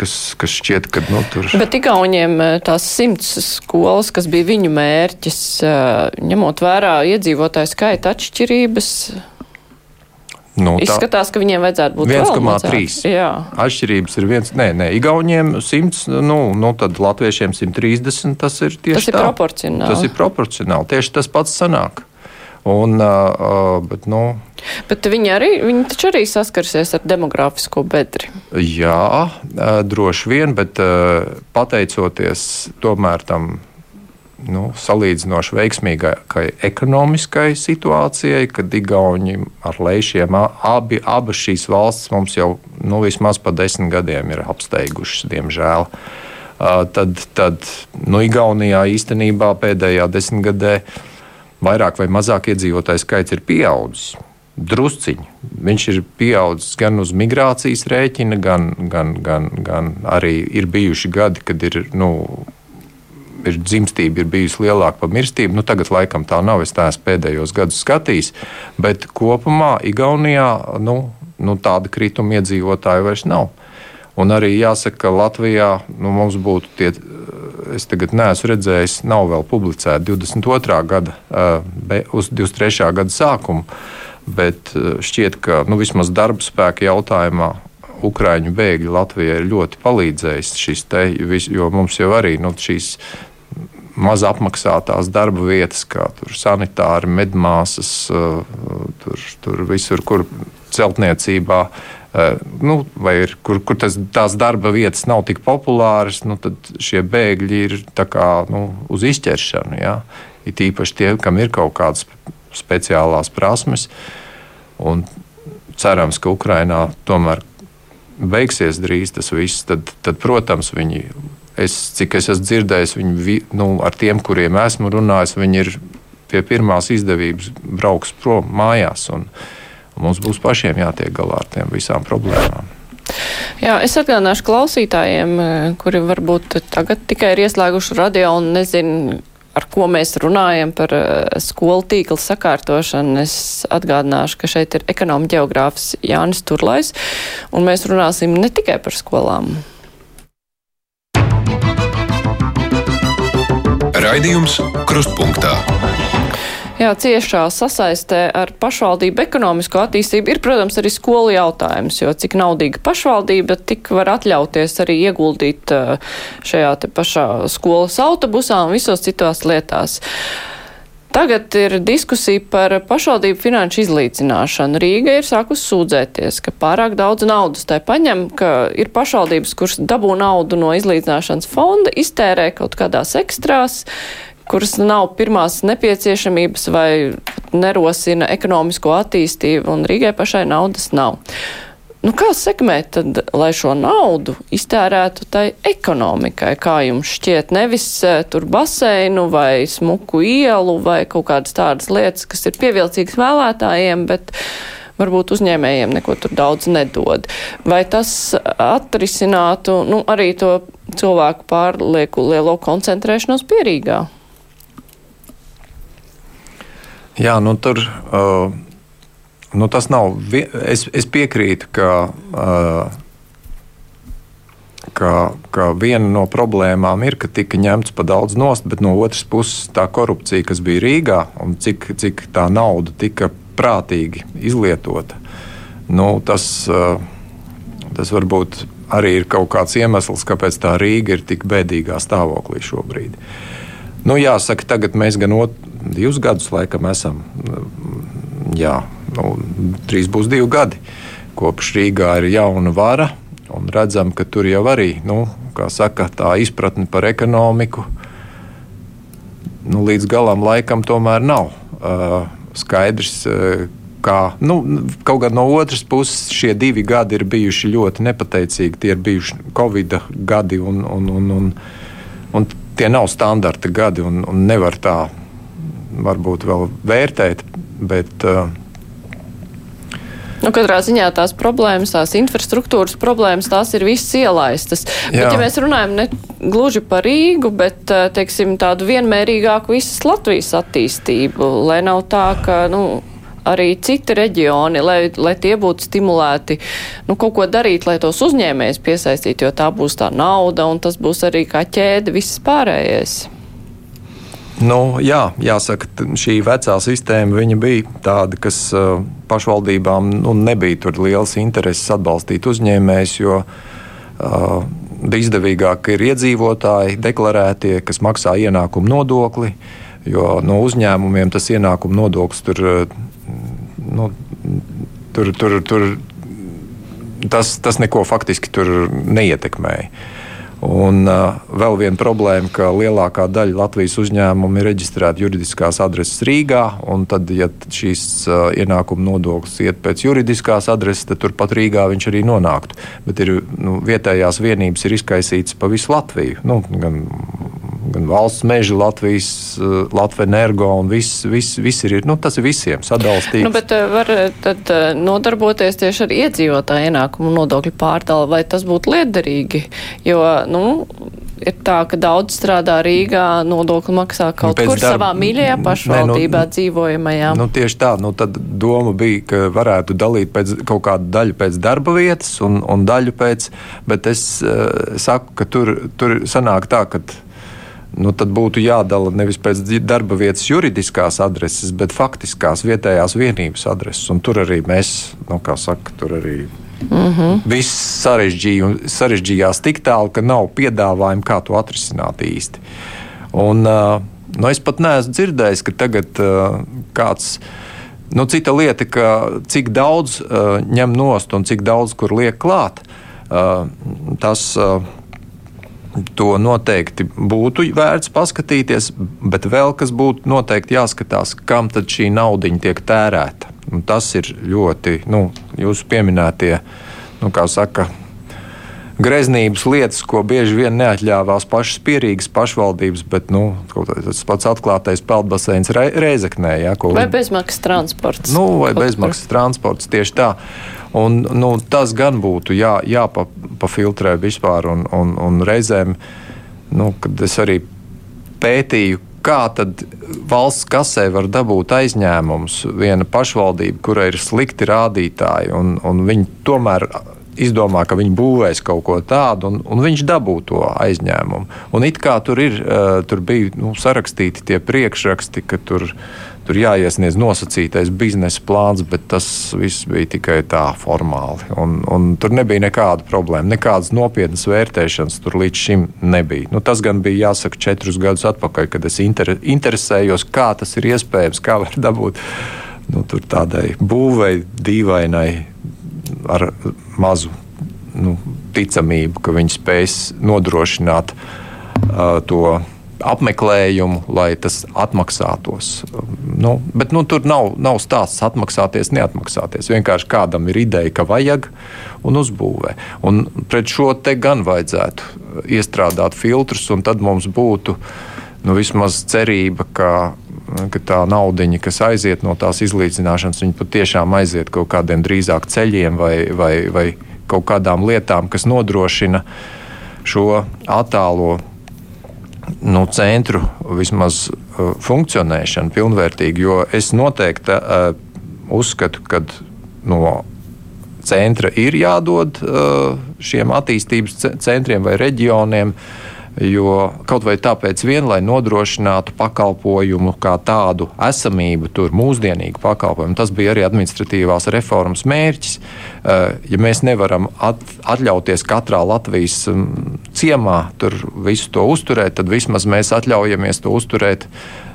kas, kas šķiet, ka nu, tur. Bet Igauniem tās simts skolas, kas bija viņu mērķis, ņemot vērā iedzīvotāju skaita atšķirības. Nu, Izskatās, ka viņiem vajadzētu būt 1,3. Atšķirības ir viens, nē, nē, Igauniem 100, nu, nu tad Latviešiem 130. Tas ir tieši tas ir tā. proporcionāli. Tas ir proporcionāli. Tieši tas pats sanāk. Un, uh, bet, nu, bet viņi, arī, viņi taču arī saskarsies ar demografisko bedri. Jā, uh, droši vien, bet uh, pateicoties tomēr tam nu, salīdzinoši veiksmīgai ekonomiskai situācijai, kad Igauni ar lēšiem abi, abas šīs valstis mums jau nu, vismaz pa desmit gadiem ir apsteigušas, diemžēl. Uh, tad tad nu, Igaunijā īstenībā pēdējā desmitgadē vairāk vai mazāk iedzīvotāju skaits ir pieaudzis. Drusciņi. Viņš ir pieaudzis gan uz migrācijas rēķina, gan, gan, gan, gan arī ir bijuši gadi, kad ir nu, ir dzimstība ir bijusi lielāka par mirstību. Nu, tagad laikam tā nav. Es tās pēdējos gadus skatījos, bet kopumā Igaunijā nu, nu, tāda krituma iedzīvotāju vairs nav. Un arī jāsaka, ka Latvijā nu, mums būtu tie, es tagad neesmu redzējis, nav vēl publicēti 22. gada, uz 23. gada sākumu, bet šķiet, ka nu, vismaz darba spēka jautājumā Ukrāņu bēgļi Latvijai ir ļoti palīdzējis šis te, jo mums jau arī nu, šīs maz apmaksātās darba vietas, kā sanitāri, medmāsas, tur, tur visur, kur celtniecībā. Nu, vai ir, kur, kur tas, tās darba vietas nav tik populāras, nu, tad šie bēgļi ir kā, nu, uz izķeršanu. Ja? It īpaši tie, kam ir kaut kādas speciālās prasmes. Un cerams, ka Ukrainā tomēr beigsies drīz tas viss, tad, tad protams, viņi es, cik es esmu dzirdējis, viņi, nu, ar tiem, kuriem esmu runājis, viņi ir pie pirmās izdevības brauks prom mājās. Un, un mums būs pašiem jātiek galā ar tiem visām problēmām. Jā, es atgādināšu klausītājiem, kuri varbūt tagad tikai ir ieslēguši radio un nezinu, ar ko mēs runājam par skolu tīkla sakārtošanu. Es atgādināšu, ka šeit ir ekonomi ģeogrāfs Jānis Turlais, un mēs runāsim ne tikai par skolām. Raidījums Krustpunktā. Jā, ciešā sasaistē ar pašvaldību ekonomisko attīstību ir, protams, arī skolu jautājums, jo cik naudīga pašvaldība, tik var atļauties arī ieguldīt šajā te pašā skolas autobusā un visos citos lietās. Tagad ir diskusija par pašvaldību finanšu izlīdzināšanu. Rīga ir sākus sūdzēties, ka pārāk daudz naudas tai paņem, ka ir pašvaldības, kuras dabū naudu no izlīdzināšanas fonda, iztērē kaut kādās ekstrās, kuras nav pirmās nepieciešamības vai nerosina ekonomisko attīstību, un Rīgai pašai naudas nav. Nu, kā sekmēt, tad, lai šo naudu iztērētu tai ekonomikai? Kā jums šķiet, nevis uh, tur baseinu vai smuku ielu vai kaut kādas tādas lietas, kas ir pievilcīgas vēlētājiem, bet varbūt uzņēmējiem neko tur daudz nedod. Vai tas atrisinātu nu, arī to cilvēku pārlieku lielo koncentrēšanos pierīgā? Jā, nu tur. Uh nu, tas nav. Es, es piekrītu, ka, uh, ka, ka viena no problēmām ir, ka tika ņemts pa daudz nost, bet no otras puses tā korupcija, kas bija Rīgā, un cik, cik tā nauda tika prātīgi izlietota, nu, tas, uh, tas varbūt arī ir kaut kāds iemesls, kāpēc tā Rīga ir tik bēdīgā stāvoklī šobrīd. Nu, jāsaka, tagad mēs gan ot, divus gadus laikam esam. Jā, nu, drīz būs divi gadi, kopš Rīgā ir jauna vara. Un redzam, ka tur jau arī nu, saka, tā izpratne par ekonomiku nu, līdz galam laikam tomēr nav uh, skaidrs. Uh, kā, nu, kaut gan no otras puses, šie divi gadi ir bijuši ļoti nepateicīgi. Tie ir bijuši Covid gadi, un, un, un, un, un tie nav standarta gadi, un, un nevar tā varbūt vēl vērtēt. Bet, uh, Nu, katrā ziņā tās problēmas, tās infrastruktūras problēmas, tās ir visas ielaistas. Jā. Bet, ja mēs runājam ne gluži par Rīgu, bet, eh, teiksim, tādu vienmērīgāku visas Latvijas attīstību, lai nav tā, ka, nu, arī citi reģioni, lai, lai tie būtu stimulēti, nu, kaut ko darīt, lai tos uzņēmējs piesaistītu, jo tā būs tā nauda un tas būs arī kā ķēde viss pārējais. Nu, jā, jāsaka, šī vecā sistēma bija tāda, kas pašvaldībām nu, nebija tur liels intereses atbalstīt uzņēmējus, jo uh, izdevīgāk ir iedzīvotāji deklarētie, kas maksā ienākumu nodokli, jo no uzņēmumiem tas ienākumu nodoklis tur, nu, tur, tur, tur tas, tas neko faktiski neietekmēja. Un uh, vēl viena problēma, ka lielākā daļa Latvijas uzņēmumu ir reģistrēta juridiskās adreses Rīgā, tad, ja šīs uh, ienākuma nodoklis iet pēc juridiskās adreses, tad turpat Rīgā viņš arī nonāktu. Bet ir, nu, vietējās vienības ir izkaisītas pa visu Latviju, nu, gan, gan valsts meža, Latvijas, Latvijas energo un viss, viss, viss ir, nu, tas ir visiem sadalstīts. Nu, bet var tad nodarboties tieši ar iedzīvotāju ienākumu nodokļu pārdalu, vai tas būtu liederīgi, jo, nu, ir tā, ka daudz strādā Rīgā, nodokli maksā kaut nu, kur darba, savā mīļajā pašvaldībā ne, nu, dzīvojamajā. Nu, tieši tā, nu tad doma bija, ka varētu dalīt pēc, kaut kādu daļu pēc darba vietas un, un daļu pēc, bet es uh, saku, ka tur, tur sanāk tā, ka nu, tad būtu jādala nevis pēc darba vietas juridiskās adreses, bet faktiskās vietējās vienības adreses. Un tur arī mēs, nu, kā saka, tur arī Mm -hmm. Viss sarežģījās tik tālu, ka nav piedāvājumu, kā to atrisināt īsti. Un, nu, es pat neesmu dzirdējis, ka tagad kāds. Nu, cita lieta, ka cik daudz uh, ņem nost un cik daudz kur liek klāt, uh, tas uh, to noteikti būtu vērts paskatīties, bet vēl kas būtu noteikti jāskatās, kam tad šī nauda tiek tērēta. Un tas ir ļoti, nu, jūsu pieminētie, nu, kā saka, greznības lietas, ko bieži vien neatļāvās pašas pierīgas pašvaldības, bet nu, tas pats atklātais peldbaseins Re Reizeknē. Ja, ko, vai bezmaksas transports. Nu, vai bezmaksas transports tieši tā. Un, nu, tas gan būtu jā, jāpafiltrē vispār, un, un, un reizēm, nu, kad es arī pētīju, kā tad valsts kasē var dabūt aizņēmumus viena pašvaldība, kurai ir slikti rādītāji, un, un viņi tomēr izdomā, ka viņi būvēs kaut ko tādu, un, un viņš dabū to aizņēmumu. Un it kā tur, ir, uh, tur bija nu, sarakstīti tie priekšraksti, ka tur ir tur jāiesniedz nosacītais biznesa plāns, bet tas viss bija tikai tā formāli. Un, un tur nebija nekāda problēma, nekādas nopietnas vērtēšanas tur līdz šim nebija. Nu, tas gan bija jāsaka četrus gadus atpakaļ, kad es inter, interesējos, kā tas ir iespējams, kā var dabūt nu, tādai būvei, dīvainai, ar mazu nu, ticamību, ka viņi spēs nodrošināt uh, to apmeklējumu, lai tas atmaksātos. Nu, bet nu, tur nav, nav stāsts atmaksāties, neatmaksāties. Vienkārši kādam ir ideja, ka vajag un uzbūvē. Un pret šo te gan vajadzētu iestrādāt filtrus, un tad mums būtu nu, vismaz cerība, ka, ka tā naudiņa, kas aiziet no tās izlīdzināšanas, viņa patiešām aiziet kaut kādiem drīzāk ceļiem vai, vai, vai kaut kādām lietām, kas nodrošina šo attālo nu, centru vismaz uh, funkcionēšanu pilnvērtīgi, jo es noteikti uh, uzskatu, ka no centra ir jādod uh, šiem attīstības centriem vai reģioniem uh, Jo kaut vai tāpēc, vien, lai nodrošinātu pakalpojumu kā tādu esamību, tur mūsdienīgu pakalpojumu, tas bija arī administratīvās reformas mērķis. Eh, ja mēs nevaram at, atļauties katrā Latvijas mm, ciemā visu to uzturēt, tad vismaz mēs atļaujamies to uzturēt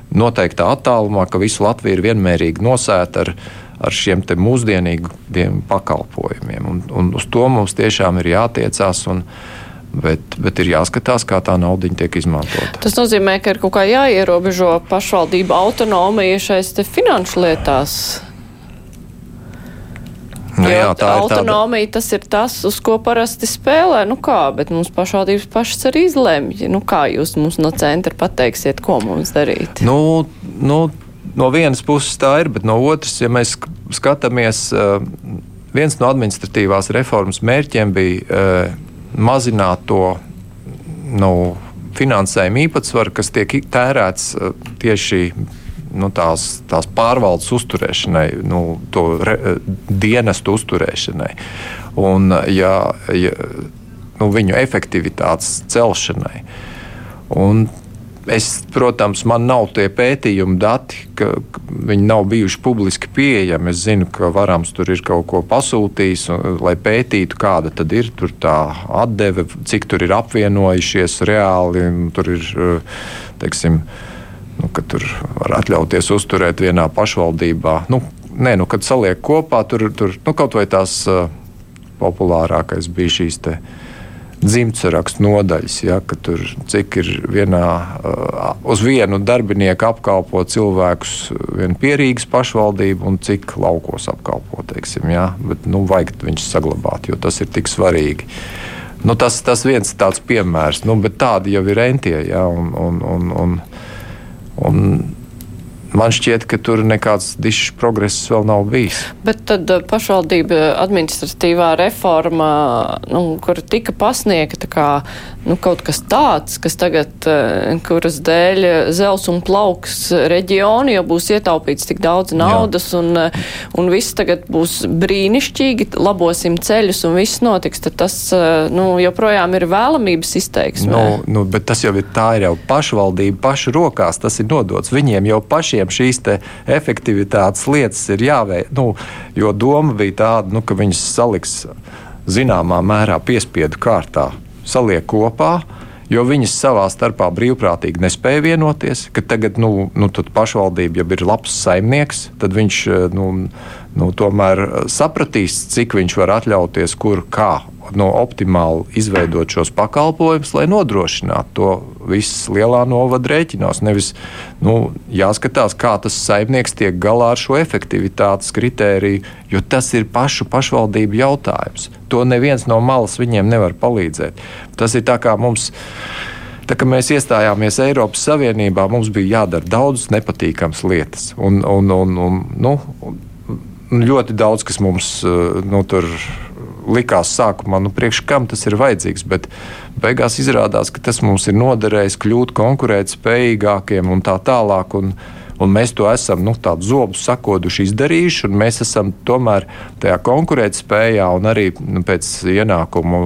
noteiktā attālumā, ka visa Latvija ir vienmērīgi nosēta ar ar šiem mūsdienīgiem pakalpojumiem. Un, un uz to mums tiešām ir jātiecās. Un, uh, Bet, bet ir jāskatās, kā tā nauda tiek izmantota. Tas nozīmē, ka ir kaut kā jāierobežo pašvaldību autonomija šais finanšu lietās. Nu, jā, tā autonomija tāda... tas ir tas, uz ko parasti spēlē. Nu kā, bet mums pašvaldības pašas arī izlemj. Nu kā jūs mums no centra pateiksiet, ko mums darīt? Nu, nu, no vienas puses tā ir, bet no otras, ja mēs skatāmies, uh, viens no administratīvās reformas mērķiem bija uh, mazināt to nu, finansējuma īpatsvaru, kas tiek tērēts uh, tieši nu, tās, tās pārvaldes uzturēšanai, nu, to re, dienestu uzturēšanai un ja, ja, nu, viņu efektivitātes celšanai. Un Es, protams, man nav tie pētījumi dati, ka viņi nav bijuši publiski pieejami. Es zinu, ka Varams tur ir kaut ko pasūtījis, un, lai pētītu, kāda tad ir tā atdeve, cik tur ir apvienojušies reāli. Tur ir, teiksim, nu, ka tur var atļauties uzturēt vienā pašvaldībā. Nu, nē, nu, kad saliek kopā, tur, tur nu, kaut vai tās uh, populārākais bija šīs. Uh, dzimtsarakstu nodaļas, ja, ka tur cik ir vienā, uz vienu darbinieku apkalpo cilvēkus viena pierīgas pašvaldība un cik laukos apkalpo, teiksim, ja, bet nu, vajag viņus saglabāt, jo tas ir tik svarīgi. Nu, tas, tas viens tāds piemērs, nu, bet tādi jau ir entie. Ja, un, un, un, un, un Man šķiet, ka tur nekāds dišs progress vēl nav bijis. Bet tad eh, pašvaldība administratīvā reforma, nu, kur tika pasniegta kā nu, kaut kas tāds, kas tagad, eh, kuras dēļ zels un plauks reģioni, jo būs ietaupīts tik daudz naudas Jā. un, eh, un viss tagad būs brīnišķīgi, labosim ceļus un viss notiks, tad tas nu, joprojām ir vēlamības izteiksme. Nu, nu, bet tas jau ir tā ir jau pašvaldība pašu rokās, tas ir nodots. Viņiem jau pašiem pašiem šīs efektivitātes lietas ir jāveic. Nu, jo doma bija tāda, nu, ka viņas saliks zināmā mērā piespiedu kārtā, saliek kopā. Jo viņas savā starpā brīvprātīgi nespēja vienoties, tagad nu, nu, pašvaldība jau ir labs saimnieks, tad viņš nu, nu, tomēr sapratīs, cik viņš var atļauties, kur kā no optimāli izveidot šos pakalpojumus, lai nodrošinātu to viss lielā novada rēķinos. Nevis nu, jāskatās, kā tas saimnieks tiek galā ar šo efektivitātes kritēriju, jo tas ir pašu pašvaldību jautājums. To neviens no malas viņiem nevar palīdzēt. Tas ir tā kā mums. Tā kā mēs iestājāmies Eiropas Savienībā, mums bija jādara daudzas nepatīkamas lietas. Un, un, un, un, nu, ļoti daudz, kas mums nu, tur likās sākumā, nu, priekš kam tas ir vajadzīgs. Bet beigās izrādās, ka tas mums ir noderējis kļūt konkurētspējīgākiem un tā tālāk. Un, Un mēs to esam nu, zobu sakoduši, izdarījuši, un mēs esam tomēr tajā konkurētspējā un arī nu, pēc ienākumu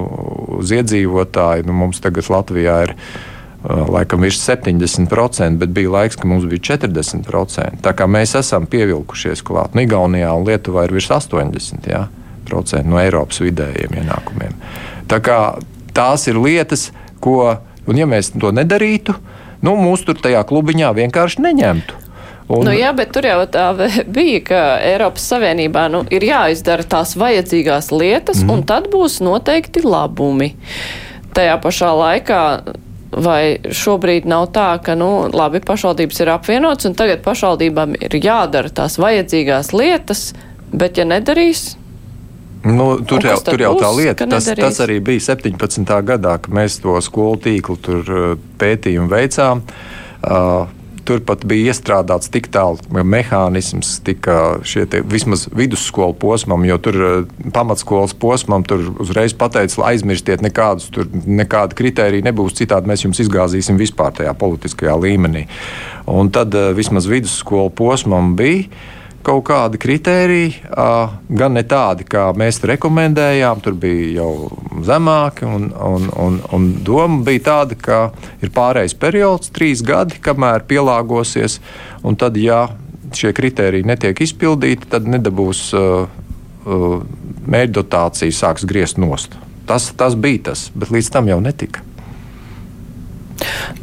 uz iedzīvotāju. Nu, mums tagad Latvijā ir uh, laikam virs 70%, bet bija laiks, ka mums bija 40%. Tā kā mēs esam pievilkušies klāt. Nu, Igaunijā un Lietuvā ir virs 80%. Jā. 10% no Eiropas vidējiem ienākumiem. Tā kā tās ir lietas, ko, un ja mēs to nedarītu, nu, mūs tur tajā klubiņā vienkārši neņemtu. Un... Nu, jā, bet tur jau tā bija, ka Eiropas Savienībā nu, ir jāizdara tās vajadzīgās lietas, mm. un tad būs noteikti labumi. Tajā pašā laikā Vai šobrīd nav tā, ka, nu, labi, pašvaldības ir apvienotas, un tagad pašvaldībām ir jādara tās vajadzīgās lietas, bet ja nedarīs, Nu, tur, jau, tur jau tā lieta, tas, tas arī bija 17. gadā, kad mēs to skolu tīklu uh, pētījumu veicām. Uh, tur pat bija iestrādāts tik tālu mehānisms, te, vismaz vidusskolu posmam, jo tur uh, pamatskolas posmam tur uzreiz pateica, aizmirstiet nekādus, tur nekāda kritērija nebūs, citādi mēs jums izgāzīsim vispār tajā politiskajā līmenī. Un tad uh, vismaz vidusskolu posmam bija kaut kādi kriteriji, gan ne tādi, kā mēs rekomendējām, tur bija jau zemāki. Un, un, un, un doma bija tāda, ka ir pārējais periods, trīs gadi, kamēr pielāgosies. Un tad, ja šie kriteriji netiek izpildīti, tad nedabūs mērķdotācija, sāks griezt nost. Tas, tas bija tas, bet līdz tam jau netika.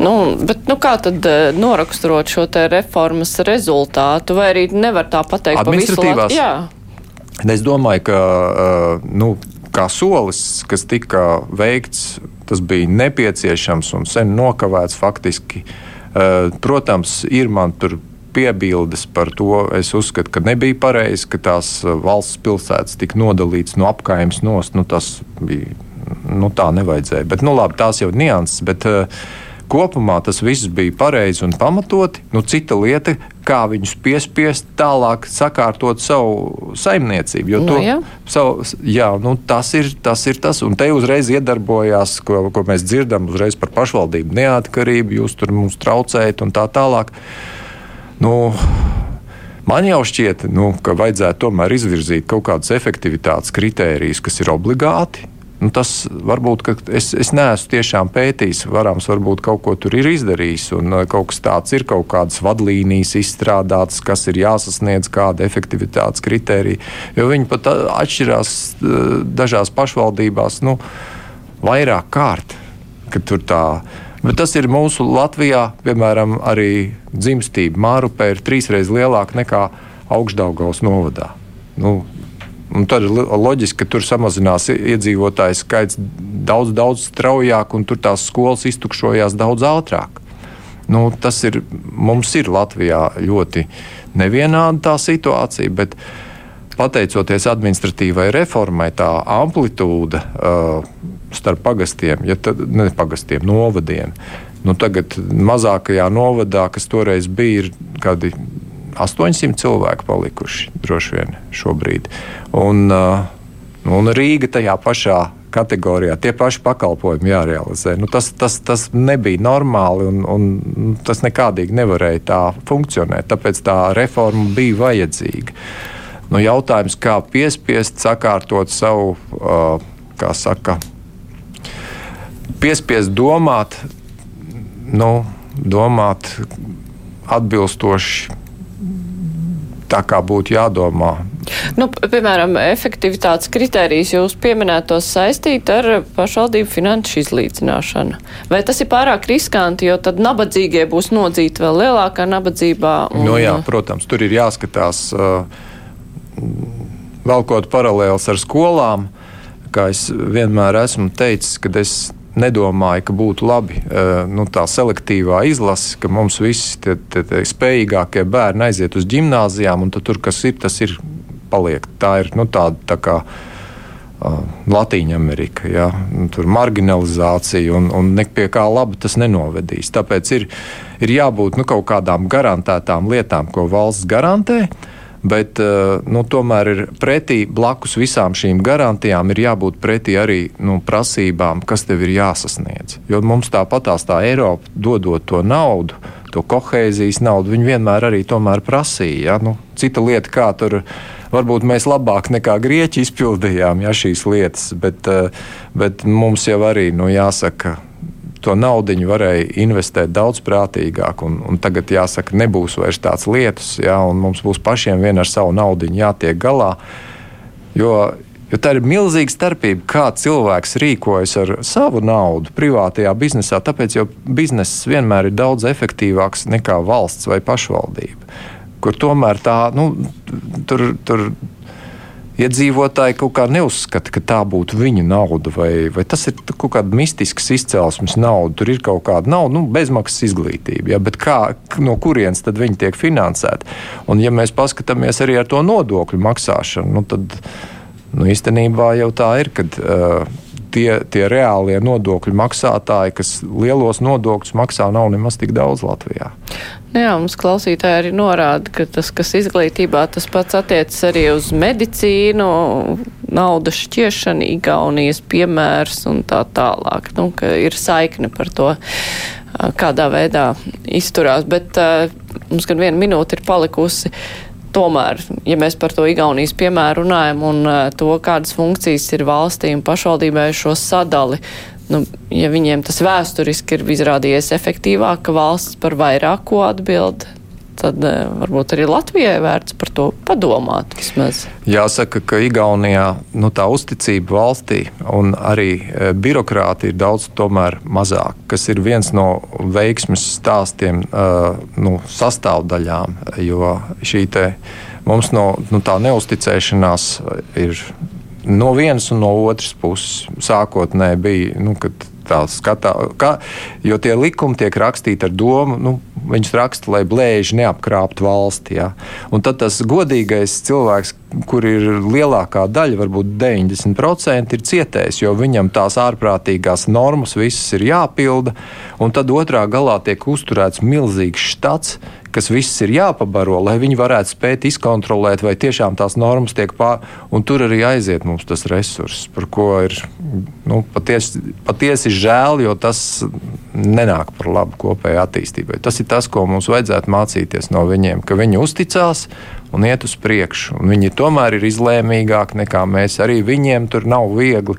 Nu, bet, nu, kā tad uh, noraksturot šo reformas rezultātu, vai arī nevar tā pateikt pa visu Latviju? Jā. Es domāju, ka uh, nu, kā solis, kas tika veikts, tas bija nepieciešams un sen nokavēts faktiski. Uh, protams, ir man tur piebildes par to. Es uzskatu, ka nebija pareizi, ka tās valsts pilsētas tika nodalītas no apgājuma nost. Nu, tas bija nu, tā nevajadzēja. Bet, nu, labi, tās jau ir nianses. Bet, uh, Kopumā tas viss bija pareizi un pamatoti. Nu, cita lieta, kā viņus piespiest tālāk sakārtot savu saimniecību. Jo nu, to, jā. Savu, jā, nu, tas, ir, tas ir tas. Un te uzreiz iedarbojās, ko, ko mēs dzirdam, uzreiz par pašvaldību neatkarību, jūs tur mums traucējat un tā tālāk. Nu, Man jau šķiet, nu, ka vajadzētu tomēr izvirzīt kaut kādus efektivitātes kritērijus, kas ir obligāti. Nu, tas varbūt es, es neesmu tiešām pētījis. Varams, varbūt kaut ko tur ir izdarījis, un uh, kaut kas tāds ir, kaut kādas vadlīnijas izstrādātas, kas ir jāsasniedz, kāda efektivitātes kritērija. Jo viņi pat uh, atšķirās uh, dažās pašvaldībās nu, vairāk kārt. Bet tas ir mūsu Latvijā, piemēram, arī dzimstība. Mārupē ir trīsreiz lielāka nekā Augstdaugaus novadā. Nu, Un tad ir loģiski, ka tur samazinās iedzīvotāju skaits daudz, daudz straujāk, un tur tās skolas iztukšojās daudz ātrāk. Nu, tas ir mums ir Latvijā ļoti nevienāda tā situācija, bet pateicoties administratīvai reformai, tā amplitūda uh, starp pagastiem, ja tad, ne pagastiem, novadiem. Nu, tagad mazākajā novadā, kas toreiz bija, ir kādi 800 cilvēki palikuši droši vien šobrīd. Un, uh, un Rīga tajā pašā kategorijā tie paši pakalpojumi jārealizē. Nu, tas, tas, tas nebija normāli un, un nu, tas nekādīgi nevarēja tā funkcionēt. Tāpēc tā reforma bija vajadzīga. Nu, jautājums, kā piespiest sakārtot savu, uh, kā saka, piespiest domāt, nu, domāt atbilstoši tā, kā būtu jādomā Nu, piemēram, efektivitātes kritērijas jūs pieminētos saistīt ar pašvaldību finanšu izlīdzināšanu. Vai tas ir pārāk riskanti, jo tad nabadzīgie būs nodzīti vēl lielākā nabadzībā? Un... Nu, jā, protams, tur ir jāskatās velkot paralēlus ar skolām. Kā es vienmēr esmu teicis, kad es nedomāju, ka būtu labi uh, nu, tā selektīvā izlase, ka mums visi tie, tie, tie spējīgākie bērni aiziet uz gimnāzijām, un tur, kas ir, tas ir paliek. Tā ir nu, tāda tā kā. Uh, Latvija, Amerika. Ja? Nu, tur marginalizācija un, un pie kā laba tas nenovedīs. Tāpēc ir, ir jābūt nu, kaut kādām garantētām lietām, ko valsts garantē. Bet uh, nu, tomēr ir pretī blakus visām šīm garantijām, ir jābūt pretī arī nu, prasībām, kas tev ir jāsasniedz. Jo mums tāpatās tā Eiropa dodot to naudu, to kohēzijas naudu, viņi vienmēr arī prasīja. Ja? Nu, cita lieta, kā tur varbūt mēs labāk nekā Grieķi izpildījām ja, šīs lietas, bet, eh, bet mums jau arī nu, jāsaka. To naudu varēja investēt daudz prātīgāk, un, un tagad, jāsaka, nebūs vairs tāds lietus, ja, un mums būs pašiem vien ar savu naudu jātiek galā. Jo, Jo tā ir milzīga starpība, kā cilvēks rīkojas ar savu naudu privātajā biznesā. Tāpēc jau bizness vienmēr ir daudz efektīvāks nekā valsts vai pašvaldība kur tomēr tā, nu, tur, tur iedzīvotāji kaut kā neuzskata, ka tā būtu viņa nauda, vai, vai tas ir kaut kāda mistisks izcelsmes nauda. Tur ir kaut kāda nauda, nu, bezmaksas izglītība, ja, bet kā, no kurienes tad viņi tiek finansēti? Un, ja mēs paskatāmies arī ar to nodokļu maksāšanu, nu, tad nu, īstenībā jau tā ir, kad uh, tie, tie reālie nodokļu maksātāji, kas lielos nodokļus maksā, nav nemaz tik daudz Latvijā. Nu jā, mums klausītāji arī norāda, ka tas, kas izglītībā, tas pats attiecas arī uz medicīnu, naudas šķiešanu, Igaunijas piemērs un tā tālāk. Nu, ir saikne par to, kādā veidā izturās. Bet uh, mums gan viena minūte ir palikusi. Tomēr, ja mēs par to Igaunijas piemēru runājam un uh, to, kādas funkcijas ir valstī un pašvaldībai šo sadali, nu, ja viņiem tas vēsturiski ir izrādījies efektīvāk, ka valsts par vairāk ko atbild, tad uh, varbūt arī Latvijai vērts par to padomāt vismaz. Jāsaka, ka Igaunijā nu, tā uzticība valstī un arī e, birokrāti ir daudz mazāk, kas ir viens no veiksmes stāstiem, e, nu, sastāvdaļām, jo šī te mums no nu, tā neusticēšanās ir no vienas un no otras puses. Sākotnēji bija, nu, kad tā skatā, kā, jo tie likumi tiek rakstīti ar domu, nu, viņus raksta, lai blēži neapkrāptu valsti. Ja? Un tad tas godīgais cilvēks, kur ir lielākā daļa, varbūt 90%, ir cietējis, jo viņam tās ārprātīgās normas visas ir jāpilda, un tad otrā galā tiek uzturēts milzīgs štats, kas viss ir jāpabaro, lai viņi varētu spēt izkontrolēt, vai tiešām tās normas tiek pār, un tur arī aiziet mums tas resurss, par ko ir nu, patiesi, patiesi žēl, jo tas nenāk par labu kopējai attīstībai. Tas ir tas, ko mums vajadzētu mācīties no viņiem, ka viņi uzticās un iet uz priekšu. Un viņi tomēr ir izlēmīgāki nekā mēs. Arī viņiem tur nav viegli.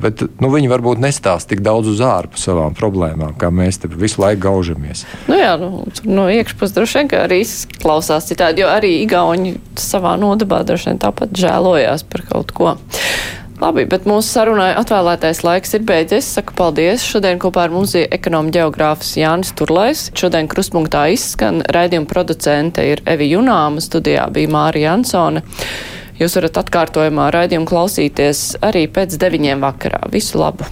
Bet nu, viņi varbūt nestāsta tik daudz uz ārpu savām problēmām, kā mēs te visu laiku gaužamies. Nu jā, nu, no iekšpuses droši vien arī izklausās citādi, jo arī Igauni savā nodabā droši vien tāpat žēlojās par kaut ko. Labi, bet mūsu sarunai atvēlētais laiks ir beidzies. Saku paldies. Šodien kopā ar mums ir ekonomi geogrāfs Jānis Turlais. Šodien krustpunktā izskan raidījuma producente ir Evi Junāma, studijā bija Mārija Ansone. Jūs varat atkārtojumā raidījumu klausīties arī pēc deviņiem vakarā. Visu labu!